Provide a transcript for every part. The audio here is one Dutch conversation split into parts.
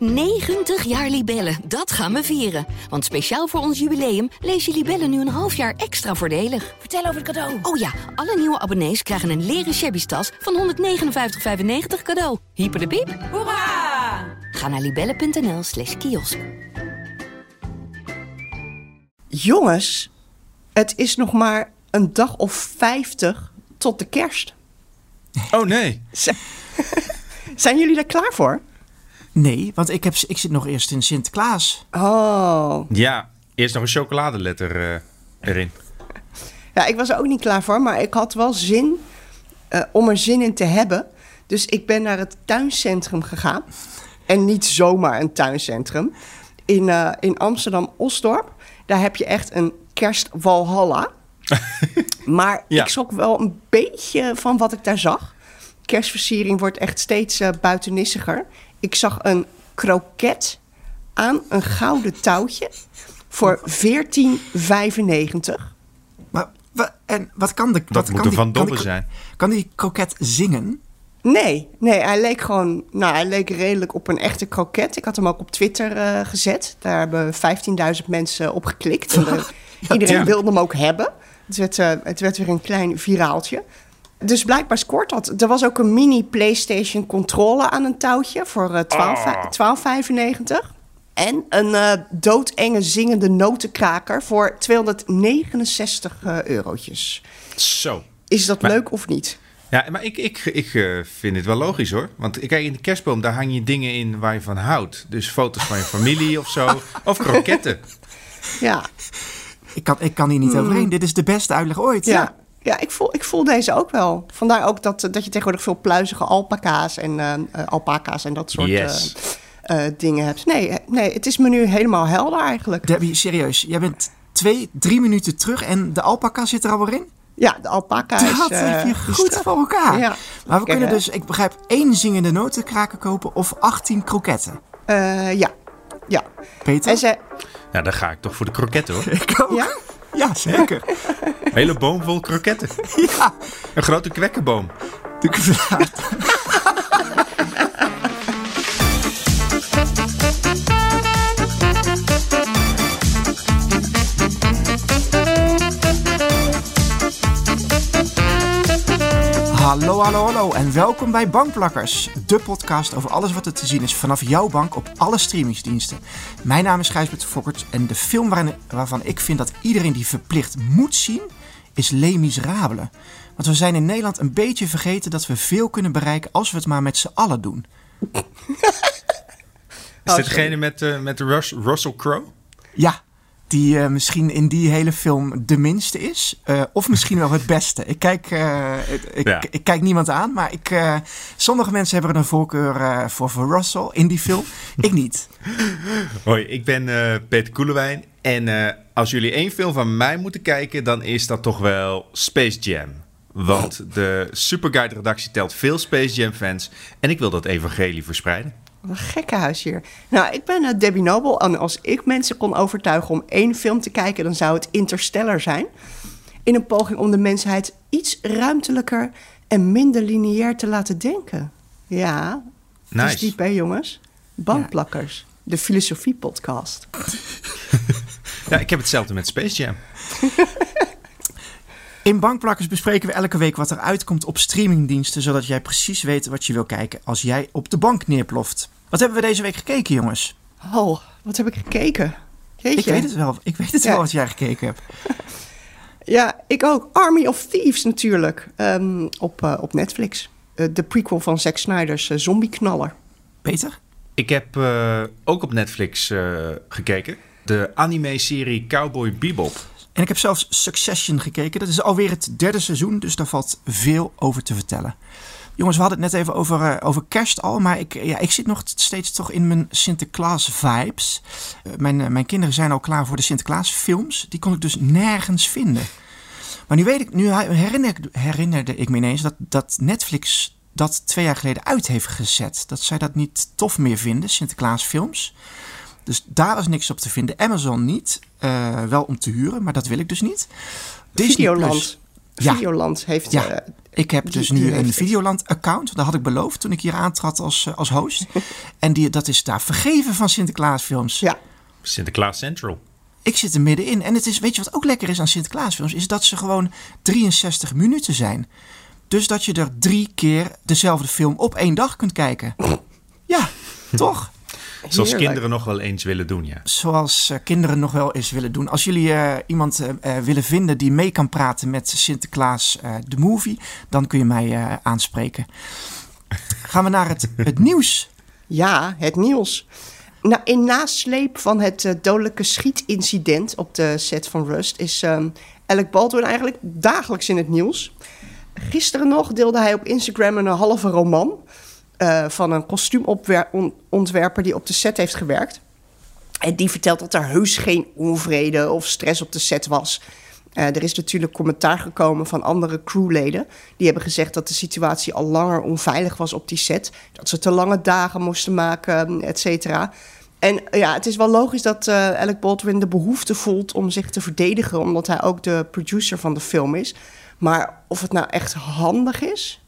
90 jaar Libellen, dat gaan we vieren. Want speciaal voor ons jubileum lees je Libellen nu een half jaar extra voordelig. Vertel over het cadeau. Oh ja, alle nieuwe abonnees krijgen een leren shabby tas van 159,95 cadeau. Hyper de piep. Hoera! Ga naar libellen.nl slash kiosk. Jongens, het is nog maar een dag of 50 tot de kerst. Oh nee. Z- Zijn jullie er klaar voor? Nee, want ik, heb, ik zit nog eerst in Sinterklaas. Oh, Ja, eerst nog een chocoladeletter eh, erin. ja, ik was er ook niet klaar voor, maar ik had wel zin eh, om er zin in te hebben. Dus ik ben naar het tuincentrum gegaan. En niet zomaar een tuincentrum. In, eh, in Amsterdam-Osdorp. Daar heb je echt een kerstwalhalla. maar Ja. ik schrok wel een beetje van wat ik daar zag. Kerstversiering wordt echt steeds buitennissiger. Ik zag een kroket aan een gouden touwtje voor 14,95. Maar wa- en wat kan de... Dat wat moet kan er van Dobbe die- zijn. Kan die kroket zingen? Nee, nee, hij leek gewoon, nou, hij leek redelijk op een echte kroket. Ik had hem ook op Twitter eh, gezet. Daar hebben 15.000 mensen op geklikt. En, eh, iedereen ja. wilde hem ook hebben. Het werd, eh, het werd weer een klein viraaltje. Dus blijkbaar scoort dat. Er was ook een mini PlayStation controller aan een touwtje voor eh, 12 Ah. 12,95. En een eh, doodenge zingende notenkraker voor 269 eh, eurotjes. Zo. Is dat Maar- leuk of niet? Ja, maar ik, ik, ik eh, vind het wel logisch hoor. Want kijk, in de kerstboom, daar hang je dingen in waar je van houdt. Dus foto's van je familie of zo. Of kroketten. Ja, Ik kan, ik kan hier niet overheen. Dit is de beste uitleg ooit. Mm. Ja, ja ik, voel, ik voel deze ook wel. Vandaar ook dat, dat je tegenwoordig veel pluizige alpaca's en eh, eh, alpaca's en dat soort Yes. eh, dingen hebt. Nee, nee, het is me nu helemaal helder eigenlijk. Debbie, serieus. Jij bent twee, drie minuten terug en de alpaca zit er alweer in? Ja, de alpaca is... Dat eh, heb je is goed voor elkaar. Ja. Maar we kunnen dus, ik begrijp, één zingende notenkraker kopen of 18 kroketten. Eh, ja, ja. Peter? En ze, Ja, dan ga ik toch voor de kroketten hoor. Ik ook. ja? Ja, zeker. Een hele boom vol kroketten. ja. Een grote kwekkenboom. De- Hallo, hallo, hallo en welkom bij Bankplakkers, de podcast over alles wat er te zien is vanaf jouw bank op alle streamingsdiensten. Mijn naam is Gijsbert Fokkert en de film waarin, waarvan ik vind dat iedereen die verplicht moet zien, is Les Miserables. Want we zijn in Nederland een beetje vergeten dat we veel kunnen bereiken als we het maar met z'n allen doen. Is dit degene met, eh, met Rus- Russell Crowe? Ja, die eh, misschien in die hele film de minste is. eh, of misschien wel het beste. Ik kijk, het- ik, Ja. ik kijk niemand aan, maar ik, sommige mensen hebben er een voorkeur voor, voor Russell in die film. ik niet. Hoi, ik ben Peter Koelewijn. En als jullie één film van mij moeten kijken, dan is dat toch wel Space Jam. Want de Superguide-redactie telt veel Space Jam-fans. En ik wil dat evangelie verspreiden. Wat een gekkenhuis hier. Nou, ik ben eh, Debbie Noble en als ik mensen kon overtuigen om één film te kijken, dan zou het Interstellar zijn. In een poging om de mensheid iets ruimtelijker en minder lineair te laten denken. Ja, het is Nice. diep hè jongens? Bandplakkers, de filosofie-podcast. Ja, ik heb hetzelfde met Space Jam. In Bankplakkers bespreken we elke week wat er uitkomt op streamingdiensten, zodat jij precies weet wat je wil kijken als jij op de bank neerploft. Wat hebben we deze week gekeken, jongens? Oh, wat heb ik gekeken? Jeetje. Ik weet het wel. Ik weet het Ja. wel wat jij gekeken hebt. Ja, ik ook. Army of Thieves natuurlijk. Ehm, op, eh, op Netflix. Eh, de prequel van Zack Snyder's eh, zombieknaller. Peter? Ik heb eh, ook op Netflix eh, gekeken. De anime-serie Cowboy Bebop. En ik heb zelfs Succession gekeken. Dat is alweer het derde seizoen, dus daar valt veel over te vertellen. Jongens, we hadden het net even over, eh, over kerst al, maar ik, ja, ik zit nog steeds toch in mijn Sinterklaas-vibes. Eh, mijn, eh, mijn kinderen zijn al klaar voor de Sinterklaas-films. Die kon ik dus nergens vinden. Maar nu, weet ik, nu herinner, herinnerde ik me ineens dat, dat Netflix dat twee jaar geleden uit heeft gezet. Dat zij dat niet tof meer vinden, Sinterklaas-films. Dus daar is niks op te vinden. Amazon niet. Eh, wel om te huren, maar dat wil ik dus niet. Disney Videoland. Plus. Ja. Videoland heeft... Ja, eh, ik heb dus die nu een. Videoland-account. Dat had ik beloofd toen ik hier aantrad als, eh, als host. en die, dat is daar vergeven van Sinterklaasfilms. ja, Sinterklaas Central. Ik zit er middenin. En het is, weet je wat ook lekker is aan Sinterklaasfilms? Is dat ze gewoon 63 minuten zijn. Dus dat je er drie keer dezelfde film op één dag kunt kijken. Ja, toch? Zoals kinderen nog wel eens willen doen, ja. Zoals eh, kinderen nog wel eens willen doen. Als jullie eh, iemand eh, willen vinden die mee kan praten met Sinterklaas eh, de movie, dan kun je mij eh, aanspreken. Gaan we naar het, het nieuws. Ja, het nieuws. Nou, in nasleep van het dodelijke schietincident op de set van Rust is ehm Alec Baldwin eigenlijk dagelijks in het nieuws. Gisteren nog deelde hij op Instagram een halve roman eh, van een kostuumontwerper die op de set heeft gewerkt. En die vertelt dat er heus geen onvrede of stress op de set was. Eh, er is natuurlijk commentaar gekomen van andere crewleden. Die hebben gezegd dat de situatie al langer onveilig was op die set. Dat ze te lange dagen moesten maken, et cetera. En eh, ja, het is wel logisch dat eh Alec Baldwin de behoefte voelt om zich te verdedigen, omdat hij ook de producer van de film is. Maar of het nou echt handig is,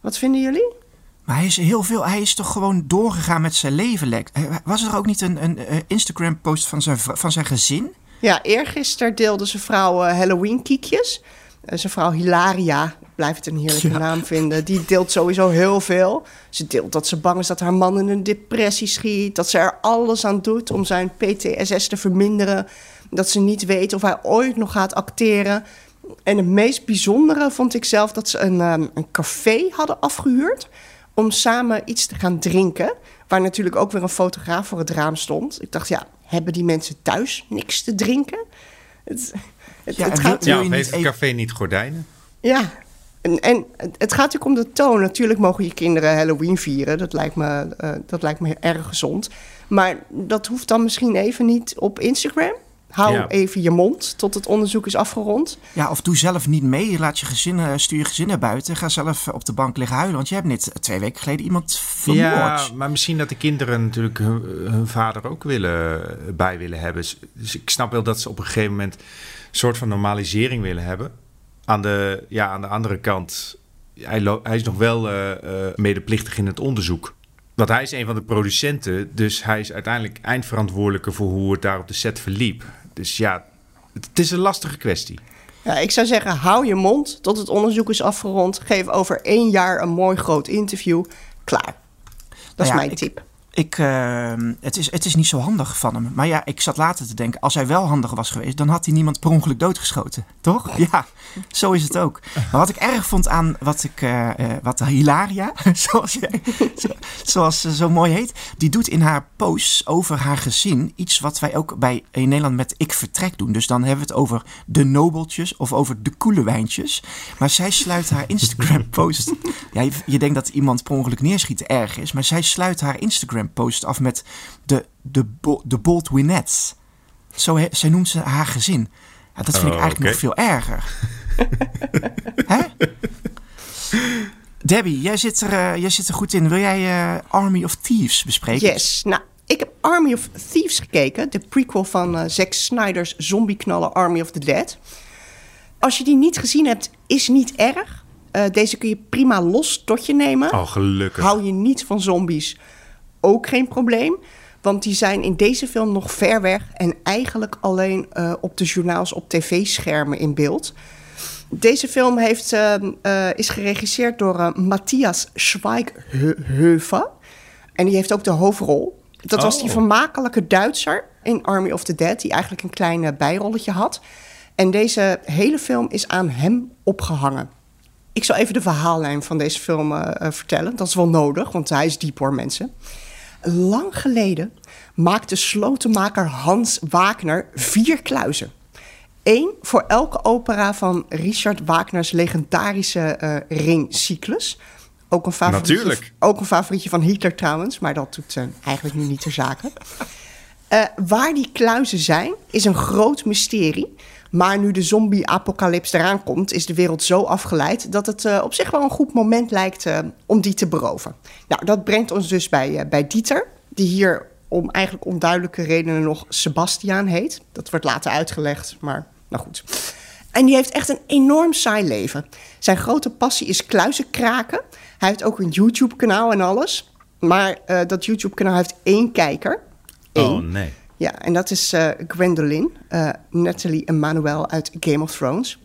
wat vinden jullie? Maar hij is heel veel. Hij is toch gewoon doorgegaan met zijn leven. Eh, Was er ook niet een, een eh, Instagram-post van zijn, van zijn gezin? Ja, eergisteren deelde zijn vrouw eh, Halloween-kiekjes. Zijn vrouw Hilaria, ik blijf het een heerlijke Ja. naam vinden, die deelt sowieso heel veel. Ze deelt dat ze bang is dat haar man in een depressie schiet. Dat ze er alles aan doet om zijn PTSS te verminderen. Dat ze niet weet of hij ooit nog gaat acteren. En het meest bijzondere vond ik zelf dat ze een, ehm, een café hadden afgehuurd om samen iets te gaan drinken. Waar natuurlijk ook weer een fotograaf voor het raam stond. Ik dacht, ja, hebben die mensen thuis niks te drinken? Het, het, Ja, het gaat, Ja, heeft het café niet gordijnen? ja. En, en het het gaat natuurlijk om de toon. Natuurlijk mogen je kinderen Halloween vieren. Dat lijkt me, eh, dat lijkt me erg gezond. Maar dat hoeft dan misschien even niet op Instagram. Hou Ja. even je mond tot het onderzoek is afgerond. Ja, of doe zelf niet mee. Laat je gezin, eh, stuur je gezin naar buiten. Ga zelf eh, op de bank liggen huilen. Want je hebt net twee weken geleden iemand vermoord. Ja, maar misschien dat de kinderen natuurlijk hun, hun vader ook willen, bij willen hebben. Dus ik snap wel dat ze op een gegeven moment een soort van normalisering willen hebben. Aan de, ja, aan de andere kant, hij, hij is nog wel eh, eh, medeplichtig in het onderzoek. Want hij is een van de producenten, dus hij is uiteindelijk eindverantwoordelijke voor hoe het daar op de set verliep. Dus ja, het, is een lastige kwestie. Ja, ik zou zeggen, hou je mond tot het onderzoek is afgerond. Geef over één jaar een mooi groot interview. Klaar. Dat is ja, mijn ik- tip. Ik, eh, het, is, het is niet zo handig van hem. Maar ja, ik zat later te denken, als hij wel handig was geweest, dan had hij niemand per ongeluk doodgeschoten. Toch? Ja, zo is het ook. Maar wat ik erg vond aan wat ik, eh, wat Hilaria, zoals, jij, zo- zoals ze zo mooi heet, die doet in haar posts over haar gezin iets wat wij ook bij in Nederland met ik vertrek doen. Dus dan hebben we het over de nobeltjes of over de koele wijntjes. Maar zij sluit haar Instagram post. Ja, je, je denkt dat iemand per ongeluk neerschieten erg is, maar zij sluit haar Instagram post af met de, de, bo- de Baldwinettes. Zo he- zij noemt ze haar gezin. Ja, dat vind ik Oh, eigenlijk nog veel erger. Hè? Debbie, jij zit, er, eh, jij zit er goed in. Wil jij eh, Army of Thieves bespreken? Yes. Nou, ik heb Army of Thieves gekeken. De prequel van eh Zack Snyder's zombieknallen Army of the Dead. Als je die niet gezien hebt, is niet erg. Eh, deze kun je prima los tot je nemen. Oh, gelukkig. Hou je niet van zombies, ook geen probleem. Want die zijn in deze film nog ver weg en eigenlijk alleen eh, op de journaals op tv-schermen in beeld. Deze film heeft, eh, eh, is geregisseerd door eh, Matthias Schweighöfer. En die heeft ook de hoofdrol. Dat was die Oh. vermakelijke Duitser in Army of the Dead, die eigenlijk een klein bijrolletje had. En deze hele film is aan hem opgehangen. Ik zal even de verhaallijn van deze film vertellen. Dat is wel nodig, want hij is diep hoor, mensen. Lang geleden maakte slotenmaker Hans Wagner vier kluizen. Eén voor elke opera van Richard Wagner's legendarische eh ringcyclus. Ook een, favorietje, Natuurlijk. ook een favorietje van Hitler trouwens, maar dat doet eh, eigenlijk nu niet ter zake. Eh, waar die kluizen zijn, is een groot mysterie. Maar nu de zombie-apocalyps eraan komt, is de wereld zo afgeleid dat het eh, op zich wel een goed moment lijkt eh, om die te beroven. Nou, dat brengt ons dus bij, eh, bij Dieter, die hier om eigenlijk onduidelijke redenen nog Sebastiaan heet. Dat wordt later uitgelegd, maar nou goed. En die heeft echt een enorm saai leven. Zijn grote passie is kluizen kraken. Hij heeft ook een YouTube-kanaal en alles. Maar dat YouTube-kanaal heeft één kijker. Eén. Oh nee. Ja, en dat is uh, Gwendolyn, uh, Natalie Emmanuel uit Game of Thrones.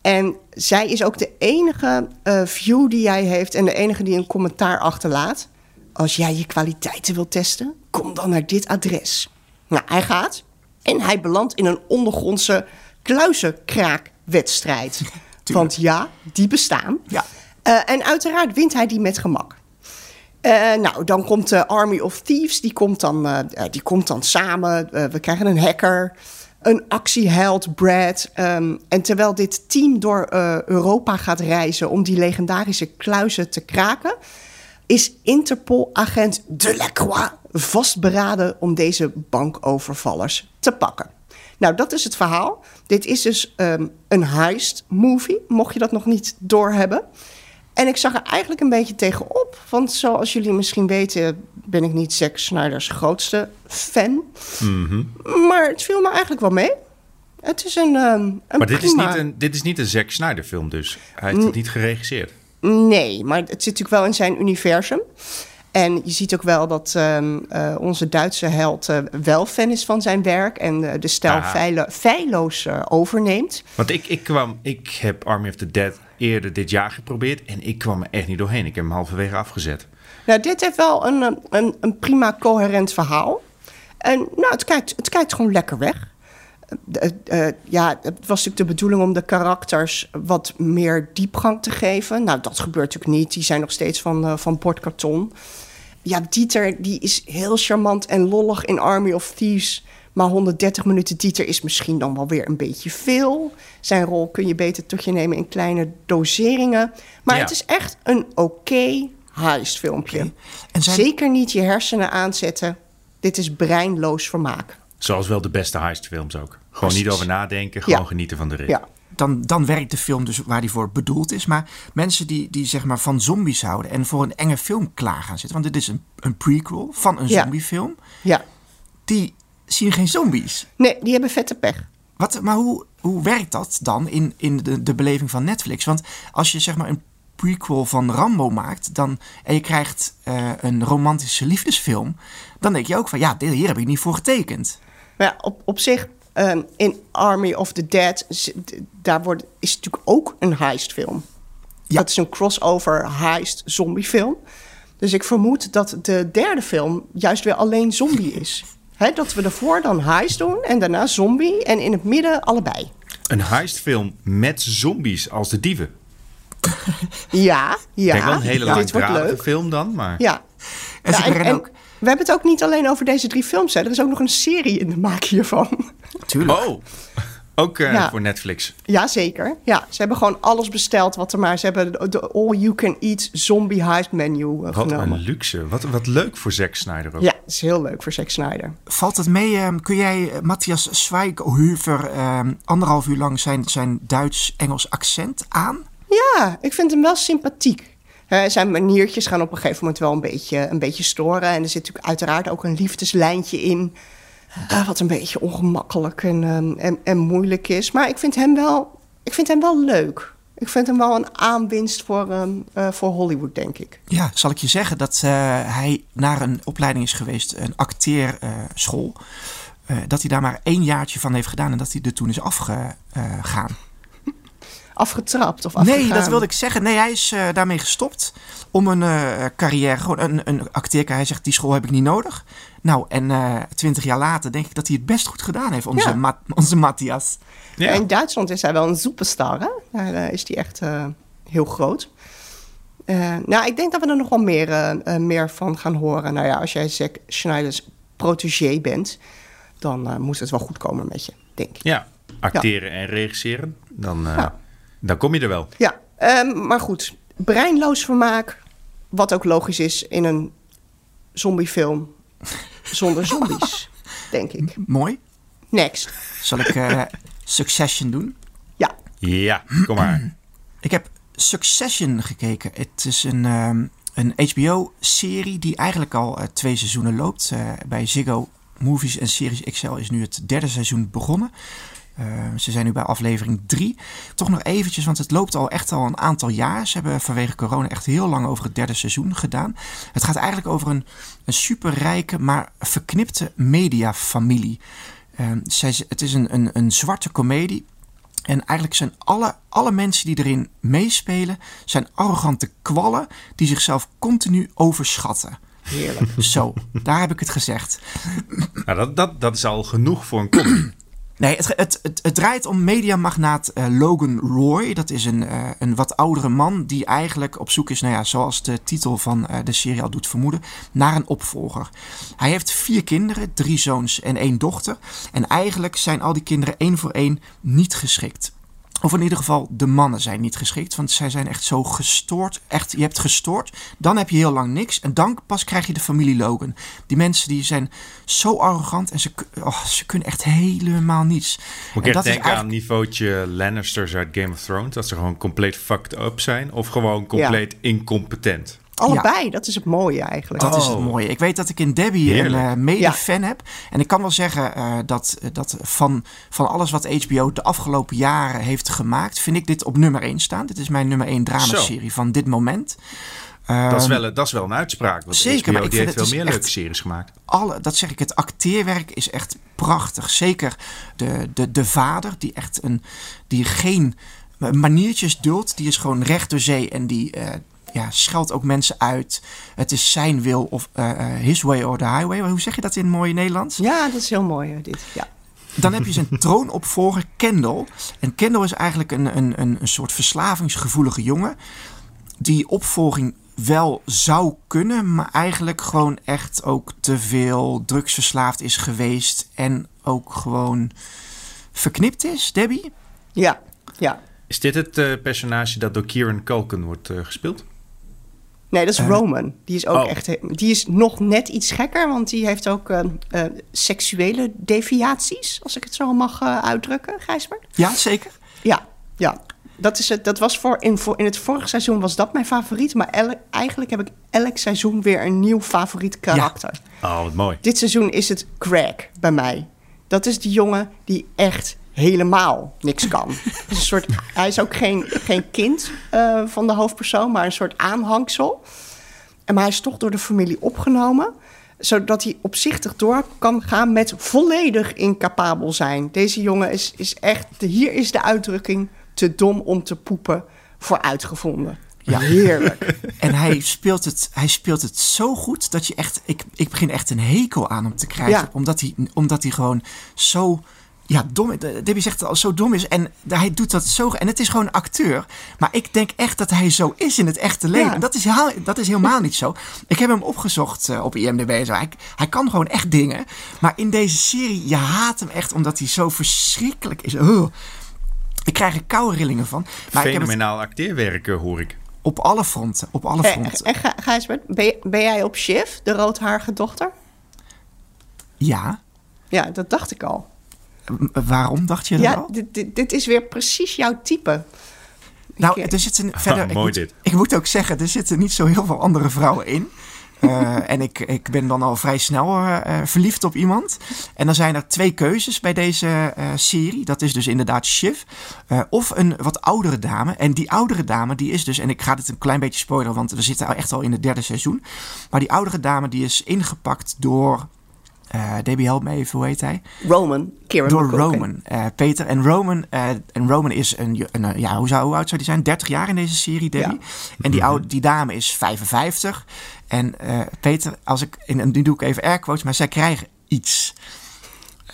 En zij is ook de enige uh, view die jij heeft en de enige die een commentaar achterlaat. Als jij je kwaliteiten wilt testen, kom dan naar dit adres. Nou, hij gaat en hij belandt in een ondergrondse kluizenkraakwedstrijd. Want ja, die bestaan. Ja. Uh, en uiteraard wint hij die met gemak. Uh, nou, dan komt de Army of Thieves, die komt dan, uh, die komt dan samen. we krijgen een hacker, een actieheld, Brad. Um, en terwijl dit team door Europa gaat reizen om die legendarische kluizen te kraken, is Interpol-agent Delacroix vastberaden om deze bankovervallers te pakken. Nou, dat is het verhaal. Dit is dus um, een heist-movie, mocht je dat nog niet doorhebben. En ik zag er eigenlijk een beetje tegenop. Want zoals jullie misschien weten, ben ik niet Zack Snyder's grootste fan. Mm -hmm. Maar het viel me eigenlijk wel mee. Het is een. Um, een maar dit prima... is, niet een, dit is niet een Zack Snyder film, dus. Hij heeft het niet geregisseerd. Nee, maar het zit natuurlijk wel in zijn universum. En je ziet ook wel dat um, uh, onze Duitse held uh, wel fan is van zijn werk en uh, de stijl feilo feilloos overneemt. Want ik, ik kwam, ik heb Army of the Dead eerder dit jaar geprobeerd en ik kwam er echt niet doorheen. Ik heb hem halverwege afgezet. Nou, dit heeft wel een, een, een prima coherent verhaal. En nou, het kijkt, het kijkt gewoon lekker weg. Uh, ja, het was natuurlijk de bedoeling om de karakters wat meer diepgang te geven. Nou, dat gebeurt natuurlijk niet. Die zijn nog steeds van, van bordkarton. Ja, Dieter die is heel charmant en lollig in Army of Thieves. Maar 130 minuten Dieter is misschien dan wel weer een beetje veel. Zijn rol kun je beter tot je nemen in kleine doseringen. Maar Ja. het is echt een oké heistfilmpje. Oké. En zijn- Zeker niet je hersenen aanzetten. Dit is breinloos vermaak. Zoals wel de beste heistfilms ook. Gewoon Precies. niet over nadenken, gewoon Ja. genieten van de rit. Ja. dan, dan werkt de film dus waar die voor bedoeld is. Maar mensen die, die zeg maar van zombies houden en voor een enge film klaar gaan zitten. Want dit is een, een prequel van een Ja. zombiefilm. Ja. Die zien geen zombies. Nee, die hebben vette pech. Wat, maar hoe, hoe werkt dat dan in, in de, de beleving van Netflix? Want als je zeg maar een prequel van Rambo maakt dan, en je krijgt eh, een romantische liefdesfilm, dan denk je ook van ja, dit, hier heb ik niet voor getekend. Ja, op, op zich, ehm, in Army of the Dead, daar wordt, is natuurlijk ook een heistfilm. Ja. Dat is een crossover heist zombiefilm. Dus ik vermoed dat de derde film juist weer alleen zombie is. Hè, dat we ervoor dan heist doen en daarna zombie en in het midden allebei. Een heistfilm met zombies als de dieven. Ja, ja. denk wel een hele langdradige leuk. film dan, maar... Ja. En Ja, ook, we hebben het ook niet alleen over deze drie films. Hè. Er is ook nog een serie in de maak hiervan. tuurlijk. Oh, ook eh, Ja. voor Netflix. Jazeker. Ja, ze hebben gewoon alles besteld wat er maar... Ze hebben de, all-you-can-eat zombie heist menu uh, Wat genomen. een luxe. Wat, wat leuk voor Zack Snyder ook. Ja, dat is heel leuk voor Zack Snyder. Valt het mee? ehm, kun jij eh, Matthias Schweighöfer ehm, anderhalf uur lang zijn, zijn Duits-Engels accent aan? Ja, ik vind hem wel sympathiek. Eh, zijn maniertjes gaan op een gegeven moment wel een beetje, een beetje storen. En er zit natuurlijk uiteraard ook een liefdeslijntje in... wat een beetje ongemakkelijk en, ehm, en, en moeilijk is. Maar ik vind hem wel, ik vind hem wel leuk. Ik vind hem wel een aanwinst voor, ehm, eh, voor Hollywood, denk ik. Ja, zal ik je zeggen dat eh, hij naar een opleiding is geweest, een acteerschool. eh, dat hij daar maar één jaartje van heeft gedaan en dat hij er toen is afgegaan. Afgetrapt of afgegaan. Nee, dat wilde ik zeggen. Nee, hij is daarmee gestopt om een carrière, gewoon een, een acteercarrière. Hij zegt, die school heb ik niet nodig. Nou, en eh, twintig jaar later denk ik dat hij het best goed gedaan heeft, onze, Ja. Ma- onze Matthias. Ja. In Duitsland is hij wel een superstar, hè? Daar eh, is hij echt eh, heel groot. Eh, nou, ik denk dat we er nog wel meer, meer van gaan horen. Nou ja, als jij Zack Snyder's protégé bent, dan moet het wel goed komen met je, denk ik. Ja, acteren en regisseren. Dan, eh, Ja. dan kom je er wel. Ja, ehm, maar goed. Breinloos vermaak, wat ook logisch is in een zombiefilm zonder zombies, denk ik. Mooi. Next. Zal ik eh, Succession doen? Ja, Ja, kom maar. Ik heb Succession gekeken. Het is een, ehm, een HBO-serie die eigenlijk al eh, twee seizoenen loopt. Eh, bij Ziggo Movies en Series XL is nu het derde seizoen begonnen. Ze zijn nu bij aflevering 3. Toch nog eventjes, want het loopt al echt al een aantal jaar. Ze hebben vanwege corona echt heel lang over het derde seizoen gedaan. Het gaat eigenlijk over een, een superrijke, maar verknipte mediafamilie. Uh, zij, het is een, een, een zwarte komedie. En eigenlijk zijn alle, alle mensen die erin meespelen, zijn arrogante kwallen die zichzelf continu overschatten. Heerlijk. Zo, daar heb ik het gezegd. Nou, dat, dat, dat is al genoeg voor een comedy. Nee, het, het, het, draait om mediamagnaat uh, Logan Roy. Dat is een, uh, een wat oudere man die eigenlijk op zoek is, nou ja, zoals de titel van uh, de serie al doet vermoeden, naar een opvolger. Hij heeft vier kinderen, drie zoons en één dochter. En eigenlijk zijn al die kinderen één voor één niet geschikt. Of in ieder geval, de mannen zijn niet geschikt. Want zij zijn echt zo gestoord. Echt, je hebt gestoord. Dan heb je heel lang niks. En dan pas krijg je de familie Logan. Die mensen die zijn zo arrogant. En ze, oh, ze kunnen echt helemaal niets. Moet ik echt denken eigenlijk... aan niveautje Lannisters uit Game of Thrones? Dat ze gewoon compleet fucked up zijn? Of gewoon compleet ja. incompetent? Allebei, ja. dat is het mooie eigenlijk. Dat oh. is het mooie. Ik weet dat ik in Debbie Heerlijk. een uh, mede-fan ja. heb. En ik kan wel zeggen uh, dat, dat van, van alles wat HBO de afgelopen jaren heeft gemaakt, vind ik dit op nummer 1 staan. Dit is mijn nummer 1 dramaserie van dit moment. Dat, is wel, dat is wel een uitspraak. Want zeker, HBO, maar ik die heeft veel meer leuke series gemaakt. Alle, dat zeg ik, het acteerwerk is echt prachtig. Zeker de, de, de vader, die echt een, die geen maniertjes duldt. Die is gewoon recht door zee en die, uh, ja, scheldt ook mensen uit. Het is zijn wil of uh, his way or the highway. Hoe zeg je dat in mooie Nederlands? Ja, dat is heel mooi dit. Ja. Dan heb je zijn troonopvolger Kendall. En Kendall is eigenlijk een, een, een, een soort verslavingsgevoelige jongen. Die opvolging wel zou kunnen, maar eigenlijk gewoon echt ook te veel drugsverslaafd is geweest. En ook gewoon verknipt is, Debbie? Ja, ja. Is dit het uh, personage dat door Kieran Culkin wordt uh, gespeeld? Nee, dat is uh, Roman. Die is ook oh. echt. Die is nog net iets gekker, want die heeft ook uh, uh, seksuele deviaties, als ik het zo mag uitdrukken, Gijsbert. Ja, zeker. Ja, ja. Dat, is het, dat was voor in, voor, in het vorige seizoen was dat mijn favoriet. Maar eigenlijk heb ik elk seizoen weer een nieuw favoriet karakter. Ja. Oh, wat mooi. Dit seizoen is het Greg bij mij. Dat is die jongen die echt helemaal niks kan. een soort, hij is ook geen, geen kind uh, van de hoofdpersoon, maar een soort aanhangsel. En maar hij is toch door de familie opgenomen, zodat hij opzichtig door kan gaan met volledig incapabel zijn. Deze jongen is, is echt, hier is de uitdrukking te dom om te poepen voor uitgevonden. Ja, heerlijk. en hij speelt, het, hij speelt het zo goed dat je echt. Ik, ik begin echt een hekel aan hem te krijgen. Ja. Omdat, hij, omdat hij gewoon zo ja, dom. Debbie zegt dat al zo dom is. En hij doet dat zo. En het is gewoon een acteur. Maar ik denk echt dat hij zo is in het echte leven. Ja. En dat is, dat is helemaal niet zo. Ik heb hem opgezocht uh, op IMDb. Zo. Hij, hij kan gewoon echt dingen. Maar in deze serie, je haat hem echt omdat hij zo verschrikkelijk is. Oh. Ik krijg er koude rillingen van. Maar Fenomenaal acteerwerk, hoor ik. Op alle fronten. Op alle fronten. En, en Gijsbert, ben, ben jij op Shiv, de roodharige dochter? Ja. Ja, dat dacht ik al. Waarom dacht je dat ja, dit, dit, dit, is weer precies jouw type. Nou, er zitten verder. Ah, mooi ik, dit. Moet, ik moet ook zeggen, er zitten niet zo heel veel andere vrouwen in. Uh, en ik, ik ben dan al vrij snel uh, verliefd op iemand. En dan zijn er twee keuzes bij deze uh, serie. Dat is dus inderdaad Shiv. of een wat oudere dame. En die oudere dame, die is dus... En ik ga dit een klein beetje spoileren, want we zitten echt al in het derde seizoen. Maar die oudere dame, die is ingepakt door... Uh, Debbie, help me even, hoe heet hij? Roman. Kieran Door Roman, uh, Peter. En Roman, uh, en Roman is een, een, ja, hoe, zou, hoe oud zou die zijn? 30 jaar in deze serie, Debbie. Ja. En die, oude, die dame is 55. En Peter, als ik, en nu doe ik even air quotes, maar zij krijgen iets.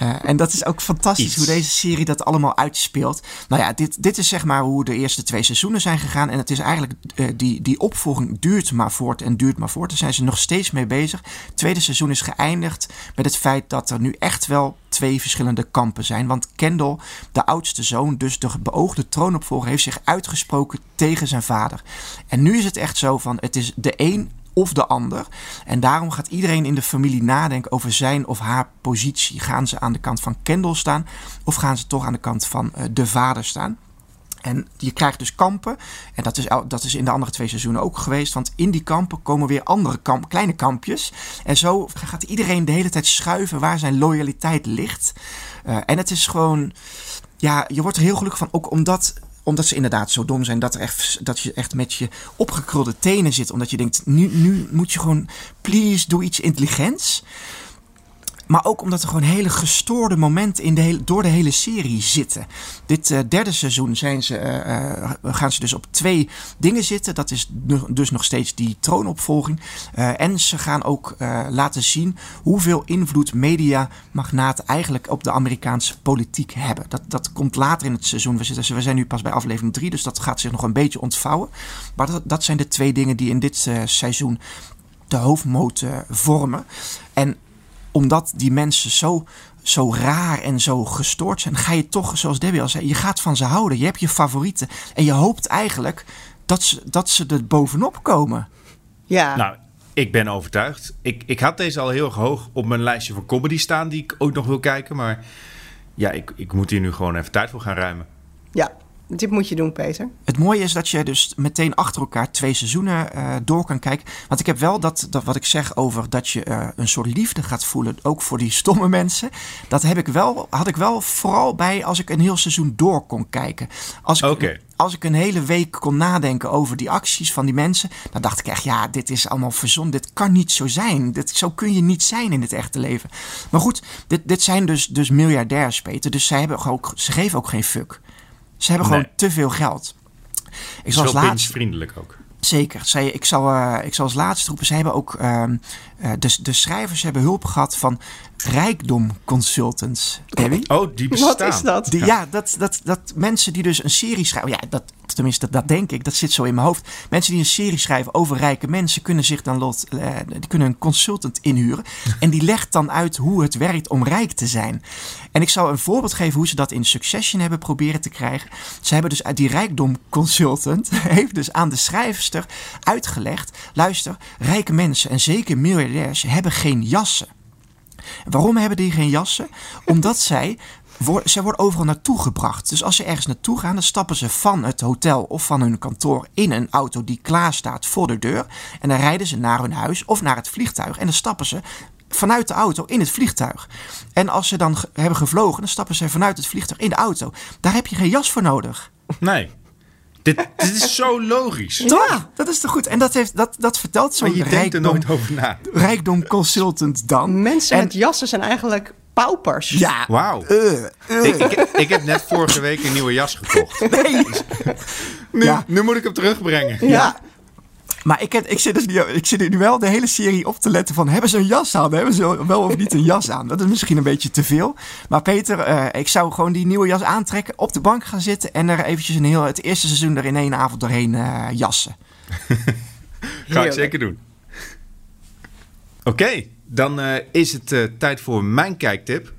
Uh, en dat is ook fantastisch Iets. hoe deze serie dat allemaal uitspeelt. Nou ja, dit, dit is zeg maar hoe de eerste twee seizoenen zijn gegaan. En het is eigenlijk, uh, die, die opvolging duurt maar voort en duurt maar voort. Daar zijn ze nog steeds mee bezig. Het tweede seizoen is geëindigd met het feit dat er nu echt wel twee verschillende kampen zijn. Want Kendall, de oudste zoon, dus de beoogde troonopvolger, heeft zich uitgesproken tegen zijn vader. En nu is het echt zo van, het is de een of de ander. En daarom gaat iedereen in de familie nadenken over zijn of haar positie. Gaan ze aan de kant van Kendall staan of gaan ze toch aan de kant van uh, de vader staan? En je krijgt dus kampen. En dat is, dat is in de andere twee seizoenen ook geweest. Want in die kampen komen weer andere kamp, kleine kampjes. En zo gaat iedereen de hele tijd schuiven waar zijn loyaliteit ligt. Uh, en het is gewoon ja, je wordt er heel gelukkig van. Ook omdat, omdat ze inderdaad zo dom zijn dat, er echt, dat je echt met je opgekrulde tenen zit. Omdat je denkt, nu, nu moet je gewoon, please, doe iets intelligents. Maar ook omdat er gewoon hele gestoorde momenten in de door de hele serie zitten. Dit uh, derde seizoen zijn ze, uh, gaan ze dus op twee dingen zitten. Dat is dus nog steeds die troonopvolging. En ze gaan ook laten zien hoeveel invloed mediamagnaten eigenlijk op de Amerikaanse politiek hebben. Dat, dat komt later in het seizoen. We zijn nu pas bij aflevering 3, dus dat gaat zich nog een beetje ontvouwen. Maar dat, dat zijn de twee dingen die in dit seizoen de hoofdmoot vormen. En omdat die mensen zo, zo raar en zo gestoord zijn, ga je toch, zoals Debbie al zei, je gaat van ze houden. Je hebt je favorieten. En je hoopt eigenlijk dat ze, dat ze er bovenop komen. Ja. Nou, ik ben overtuigd. Ik, ik had deze al heel erg hoog op mijn lijstje van comedy staan, die ik ook nog wil kijken. Maar ja, ik, ik moet hier nu gewoon even tijd voor gaan ruimen. Ja, dit moet je doen, Peter. Het mooie is dat je dus meteen achter elkaar twee seizoenen uh, door kan kijken. Want ik heb wel dat, dat wat ik zeg over dat je uh, een soort liefde gaat voelen, ook voor die stomme mensen. Dat heb ik wel, had ik wel vooral bij als ik een heel seizoen door kon kijken. Als ik, okay. als ik een hele week kon nadenken over die acties van die mensen, dan dacht ik echt, ja, dit is allemaal verzonnen. Dit kan niet zo zijn. Dit, zo kun je niet zijn in het echte leven. Maar goed, dit, dit zijn dus, dus miljardairs, Peter. Dus zij hebben ook, ze geven ook geen fuck. Ze hebben gewoon te veel geld. Ik zal laatste, vriendelijk ook. zeker. Zij, ik, zal, eh, ik zal als laatste roepen. Ze hebben ook. eh, de, de schrijvers hebben hulp gehad van Rijkdom Consultants. Debbie? Oh, die bestaan. Wat is dat? Die, ja, dat, dat, dat mensen die dus een serie schrijven. Ja, dat, tenminste, dat, dat denk ik. Dat zit zo in mijn hoofd. Mensen die een serie schrijven over rijke mensen kunnen zich dan lot, eh, die kunnen een consultant inhuren. en die legt dan uit hoe het werkt om rijk te zijn. En ik zal een voorbeeld geven hoe ze dat in Succession hebben proberen te krijgen. Ze hebben dus die rijkdom consultant heeft dus aan de schrijfster uitgelegd. Luister, rijke mensen en zeker miljardairs hebben geen jassen. Waarom hebben die geen jassen? Omdat zij, zij worden overal naartoe gebracht. Dus als ze ergens naartoe gaan, dan stappen ze van het hotel of van hun kantoor in een auto die klaar staat voor de deur. En dan rijden ze naar hun huis of naar het vliegtuig. En dan stappen ze vanuit de auto in het vliegtuig. En als ze dan hebben gevlogen, dan stappen ze vanuit het vliegtuig in de auto. Daar heb je geen jas voor nodig. Nee. Dit, dit is zo logisch. Toch? Dat is toch goed? En dat, heeft, dat, dat vertelt Maar zo'n je denkt er nooit over na. rijkdom consultant dan. Mensen En- met jassen zijn eigenlijk paupers. Ja, Wauw. eh, eh. Ik, ik, ik heb net vorige week een nieuwe jas gekocht. Nee. Nu, Ja. nu moet ik hem terugbrengen. Ja. Maar ik, heb, ik, zit dus nu, ik zit nu wel de hele serie op te letten van... hebben ze een jas aan? Hebben ze wel of niet een jas aan? Dat is misschien een beetje te veel. Maar Peter, eh, ik zou gewoon die nieuwe jas aantrekken... op de bank gaan zitten en er eventjes een heel, het eerste seizoen... er in één avond doorheen eh, jassen. Ga ik zeker doen. Oké, dan eh, is het eh, tijd voor mijn kijktip.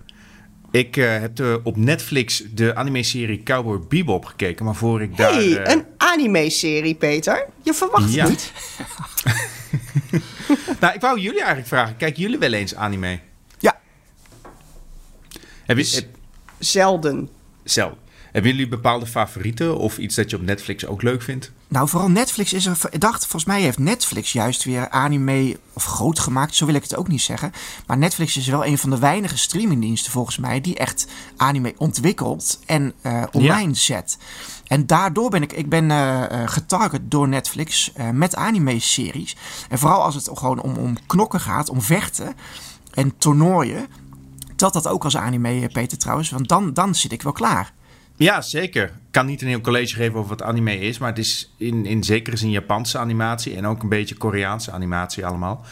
Ik eh, heb op Netflix de anime-serie Cowboy Bebop gekeken. Maar voor ik daar... hey, eh, een anime-serie, Peter. Je verwacht Ja. het niet. Nou, ik wou jullie eigenlijk vragen. Kijken jullie wel eens anime? Ja, Heb je, Dus- heb, Zelden. zelf, hebben jullie bepaalde favorieten of iets dat je op Netflix ook leuk vindt? Nou vooral Netflix is er... Ik dacht, volgens mij heeft Netflix juist weer anime... of groot gemaakt, zo wil ik het ook niet zeggen. Maar Netflix is wel een van de weinige streamingdiensten volgens mij... die echt anime ontwikkelt en eh, online zet. En daardoor ben ik, ik ben eh, eh, getarget door Netflix met anime-series. En vooral als het gewoon om, om knokken gaat, om vechten en toernooien. Telt dat ook als anime, Peter trouwens? Want dan, dan zit ik wel klaar. Ja, zeker. Ik kan niet een heel college geven over wat anime is, maar het is in, in zekere zin Japanse animatie en ook een beetje Koreaanse animatie allemaal.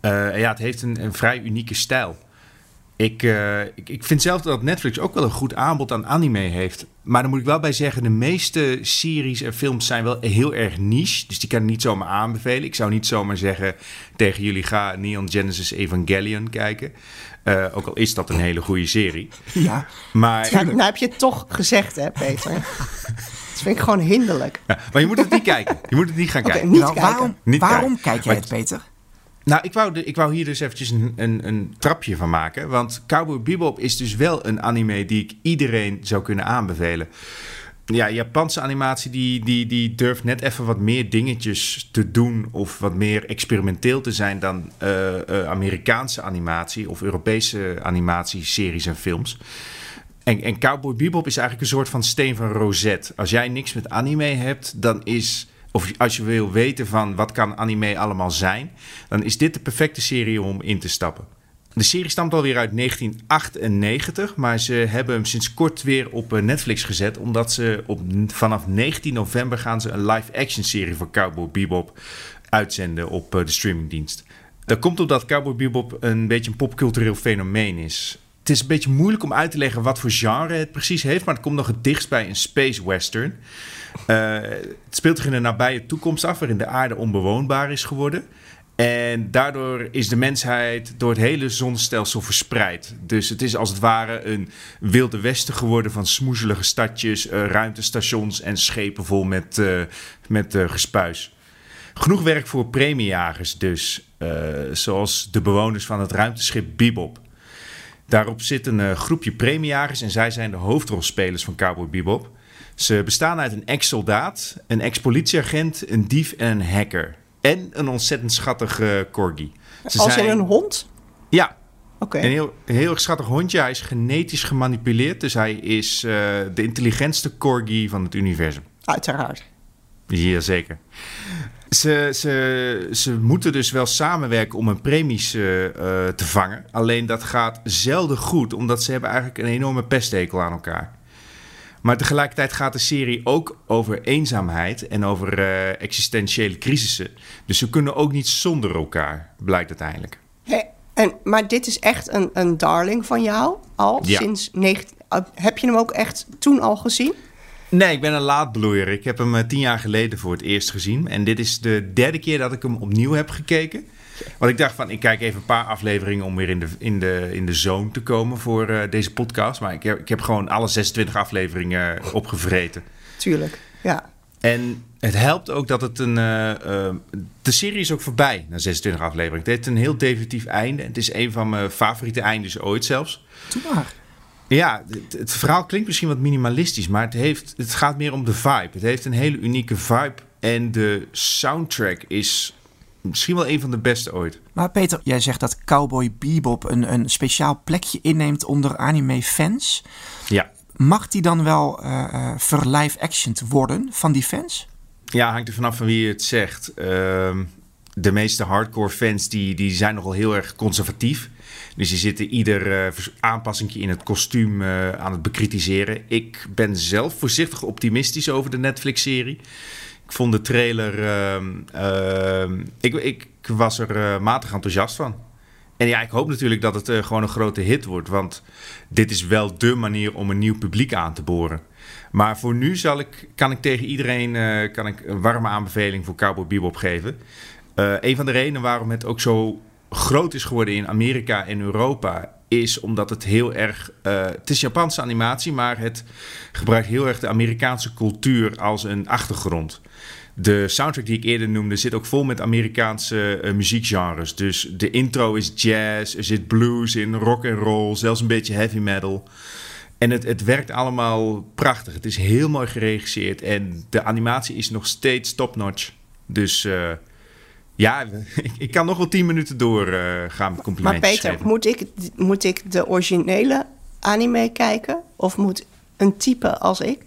Eh, ja, het heeft een, een vrij unieke stijl. Ik, eh, ik, ik vind zelf dat Netflix ook wel een goed aanbod aan anime heeft. Maar dan moet ik wel bij zeggen, de meeste series en films zijn wel heel erg niche. Dus die kan ik niet zomaar aanbevelen. Ik zou niet zomaar zeggen tegen jullie, ga Neon Genesis Evangelion kijken. Eh, ook al is dat een hele goede serie. Ja, Maar Ja, nou heb je het toch gezegd, hè, Peter? dat vind ik gewoon hinderlijk. Ja, maar je moet het niet kijken. Je moet het niet gaan kijken. niet Nou, kijken. waarom, Niet waarom kijken. kijk jij het, Peter? Nou, ik wou, de, ik wou hier dus eventjes een, een, een trapje van maken. Want Cowboy Bebop is dus wel een anime die ik iedereen zou kunnen aanbevelen. Ja, Japanse animatie die, die, die durft net even wat meer dingetjes te doen... of wat meer experimenteel te zijn dan eh, eh, Amerikaanse animatie... of Europese animatieseries en films. En, en Cowboy Bebop is eigenlijk een soort van steen van Rosette. Als jij niks met anime hebt, dan is... Of als je wil weten van wat kan anime allemaal zijn... dan is dit de perfecte serie om in te stappen. De serie stamt alweer uit 1998, maar ze hebben hem sinds kort weer op eh, Netflix gezet. Omdat ze op, vanaf 19 november gaan ze een live-action serie van Cowboy Bebop uitzenden op eh, de streamingdienst. Dat komt omdat Cowboy Bebop een beetje een popcultureel fenomeen is. Het is een beetje moeilijk om uit te leggen wat voor genre het precies heeft, maar het komt nog het dichtst bij een space western. Uh, het speelt zich in de nabije toekomst af, waarin de aarde onbewoonbaar is geworden. En daardoor is de mensheid door het hele zonnestelsel verspreid. Dus het is als het ware een wilde westen geworden van smoezelige stadjes, uh, ruimtestations en schepen vol met, uh, met uh, gespuis. Genoeg werk voor premiejagers dus, zoals de bewoners van het ruimteschip Bebop. Daarop zit een groepje premiejagers en zij zijn de hoofdrolspelers van Cowboy Bebop. Ze bestaan uit een ex-soldaat, een ex-politieagent, een dief en een hacker. En een ontzettend schattige corgi. Ze Als zijn... een hond? Ja. Oké. Een heel, heel schattig hondje. Hij is genetisch gemanipuleerd. Dus hij is uh, de intelligentste corgi van het universum. Uiteraard. Jazeker. Ze, ze, ze moeten dus wel samenwerken om hun premies uh, uh, te vangen. Alleen dat gaat zelden goed, omdat ze hebben eigenlijk een enorme pesthekel aan elkaar. Maar tegelijkertijd gaat de serie ook over eenzaamheid en over uh, existentiële crisissen. Dus ze kunnen ook niet zonder elkaar, blijkt uiteindelijk. Hey, en, maar dit is echt een, een darling van jou al Ja. sinds 19... Heb je hem ook echt toen al gezien? Nee, ik ben een laadbloeier. Ik heb hem eh, tien jaar geleden voor het eerst gezien. En dit is de derde keer dat ik hem opnieuw heb gekeken. Want ik dacht van, ik kijk even een paar afleveringen om weer in de, in de, in de zone te komen voor uh, deze podcast. Maar ik heb, ik heb gewoon alle 26 afleveringen opgevreten. Tuurlijk, ja. En het helpt ook dat het een... Uh, uh, de serie is ook voorbij na 26 afleveringen. Het heeft een heel definitief einde. Het is een van mijn favoriete eindes ooit zelfs. Doe maar. Ja, het, het, verhaal klinkt misschien wat minimalistisch, maar het, heeft, het gaat meer om de vibe. Het heeft een hele unieke vibe en de soundtrack is misschien wel een van de beste ooit. Maar Peter, jij zegt dat Cowboy Bebop een, een speciaal plekje inneemt onder anime-fans. Ja. Mag die dan wel uh, uh, verlive-actioned worden van die fans? Ja, hangt er vanaf van wie je het zegt. Uh, de meeste hardcore fans die, die zijn nogal heel erg conservatief. Dus die zitten ieder uh, aanpassing in het kostuum aan het bekritiseren. Ik ben zelf voorzichtig optimistisch over de Netflix-serie. Vond de trailer. Uh, ik, ik, was er uh, matig enthousiast van. En ja, ik hoop natuurlijk dat het uh, gewoon een grote hit wordt. Want dit is wel dé manier om een nieuw publiek aan te boren. Maar voor nu zal ik, kan ik tegen iedereen uh, kan ik een warme aanbeveling voor Cowboy Bebop geven. Een van de redenen waarom het ook zo groot is geworden in Amerika en Europa is omdat het heel erg. Uh, het is Japanse animatie, maar het gebruikt heel erg de Amerikaanse cultuur als een achtergrond. De soundtrack die ik eerder noemde zit ook vol met Amerikaanse uh, muziekgenres. Dus de intro is jazz, er zit blues in, rock en roll, zelfs een beetje heavy metal. En het, het werkt allemaal prachtig. Het is heel mooi geregisseerd en de animatie is nog steeds top-notch. Dus uh, ja, ik, ik, kan nog wel tien minuten door uh, gaan met complimentjes Maar Peter, moet ik, moet ik de originele anime kijken? Of moet een type als ik,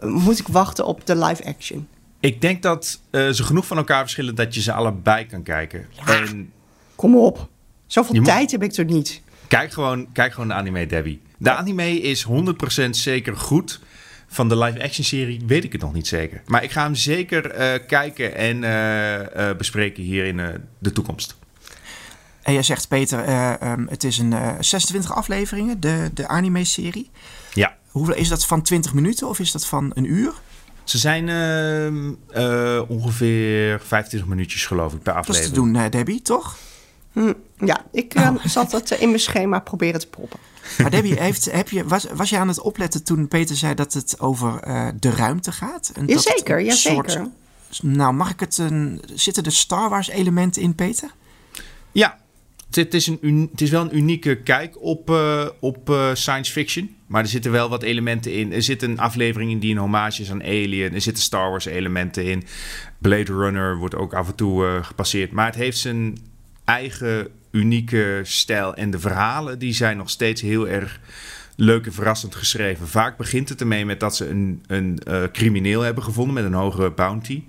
moet ik wachten op de live action? Ik denk dat uh, ze genoeg van elkaar verschillen dat je ze allebei kan kijken. Ja, en kom op. Zoveel tijd heb ik er niet. Kijk gewoon, kijk gewoon de anime, Debbie. De anime is 100% zeker goed. Van de live-action serie weet ik het nog niet zeker. Maar ik ga hem zeker uh, kijken en uh, uh, bespreken hier in de toekomst. En jij zegt, Peter, um, het is een 26 afleveringen, de, de anime-serie. Ja. Hoeveel is dat van 20 minuten of is dat van een uur? Ze zijn uh, ongeveer 25 minuutjes, geloof ik, per aflevering. Dat is te doen, uh, Debbie, toch? Hm, ja, ik uh, oh. zat dat in mijn schema proberen te proppen. Maar Debbie, heeft, heb je, was, was je aan het opletten toen Peter zei dat het over de ruimte gaat? En jazeker, jazeker. Soort, nou, mag ik het een. Zitten er Star Wars elementen in, Peter? Ja, het is, een, het is wel een unieke kijk op, uh, op uh, science fiction. Maar er zitten wel wat elementen in. Er zit een aflevering in die een hommage is aan Alien. Er zitten Star Wars elementen in. Blade Runner wordt ook af en toe uh, gepasseerd. Maar het heeft zijn eigen unieke stijl. En de verhalen die zijn nog steeds heel erg leuk en verrassend geschreven. Vaak begint het ermee met dat ze een, een uh, crimineel hebben gevonden met een hogere bounty.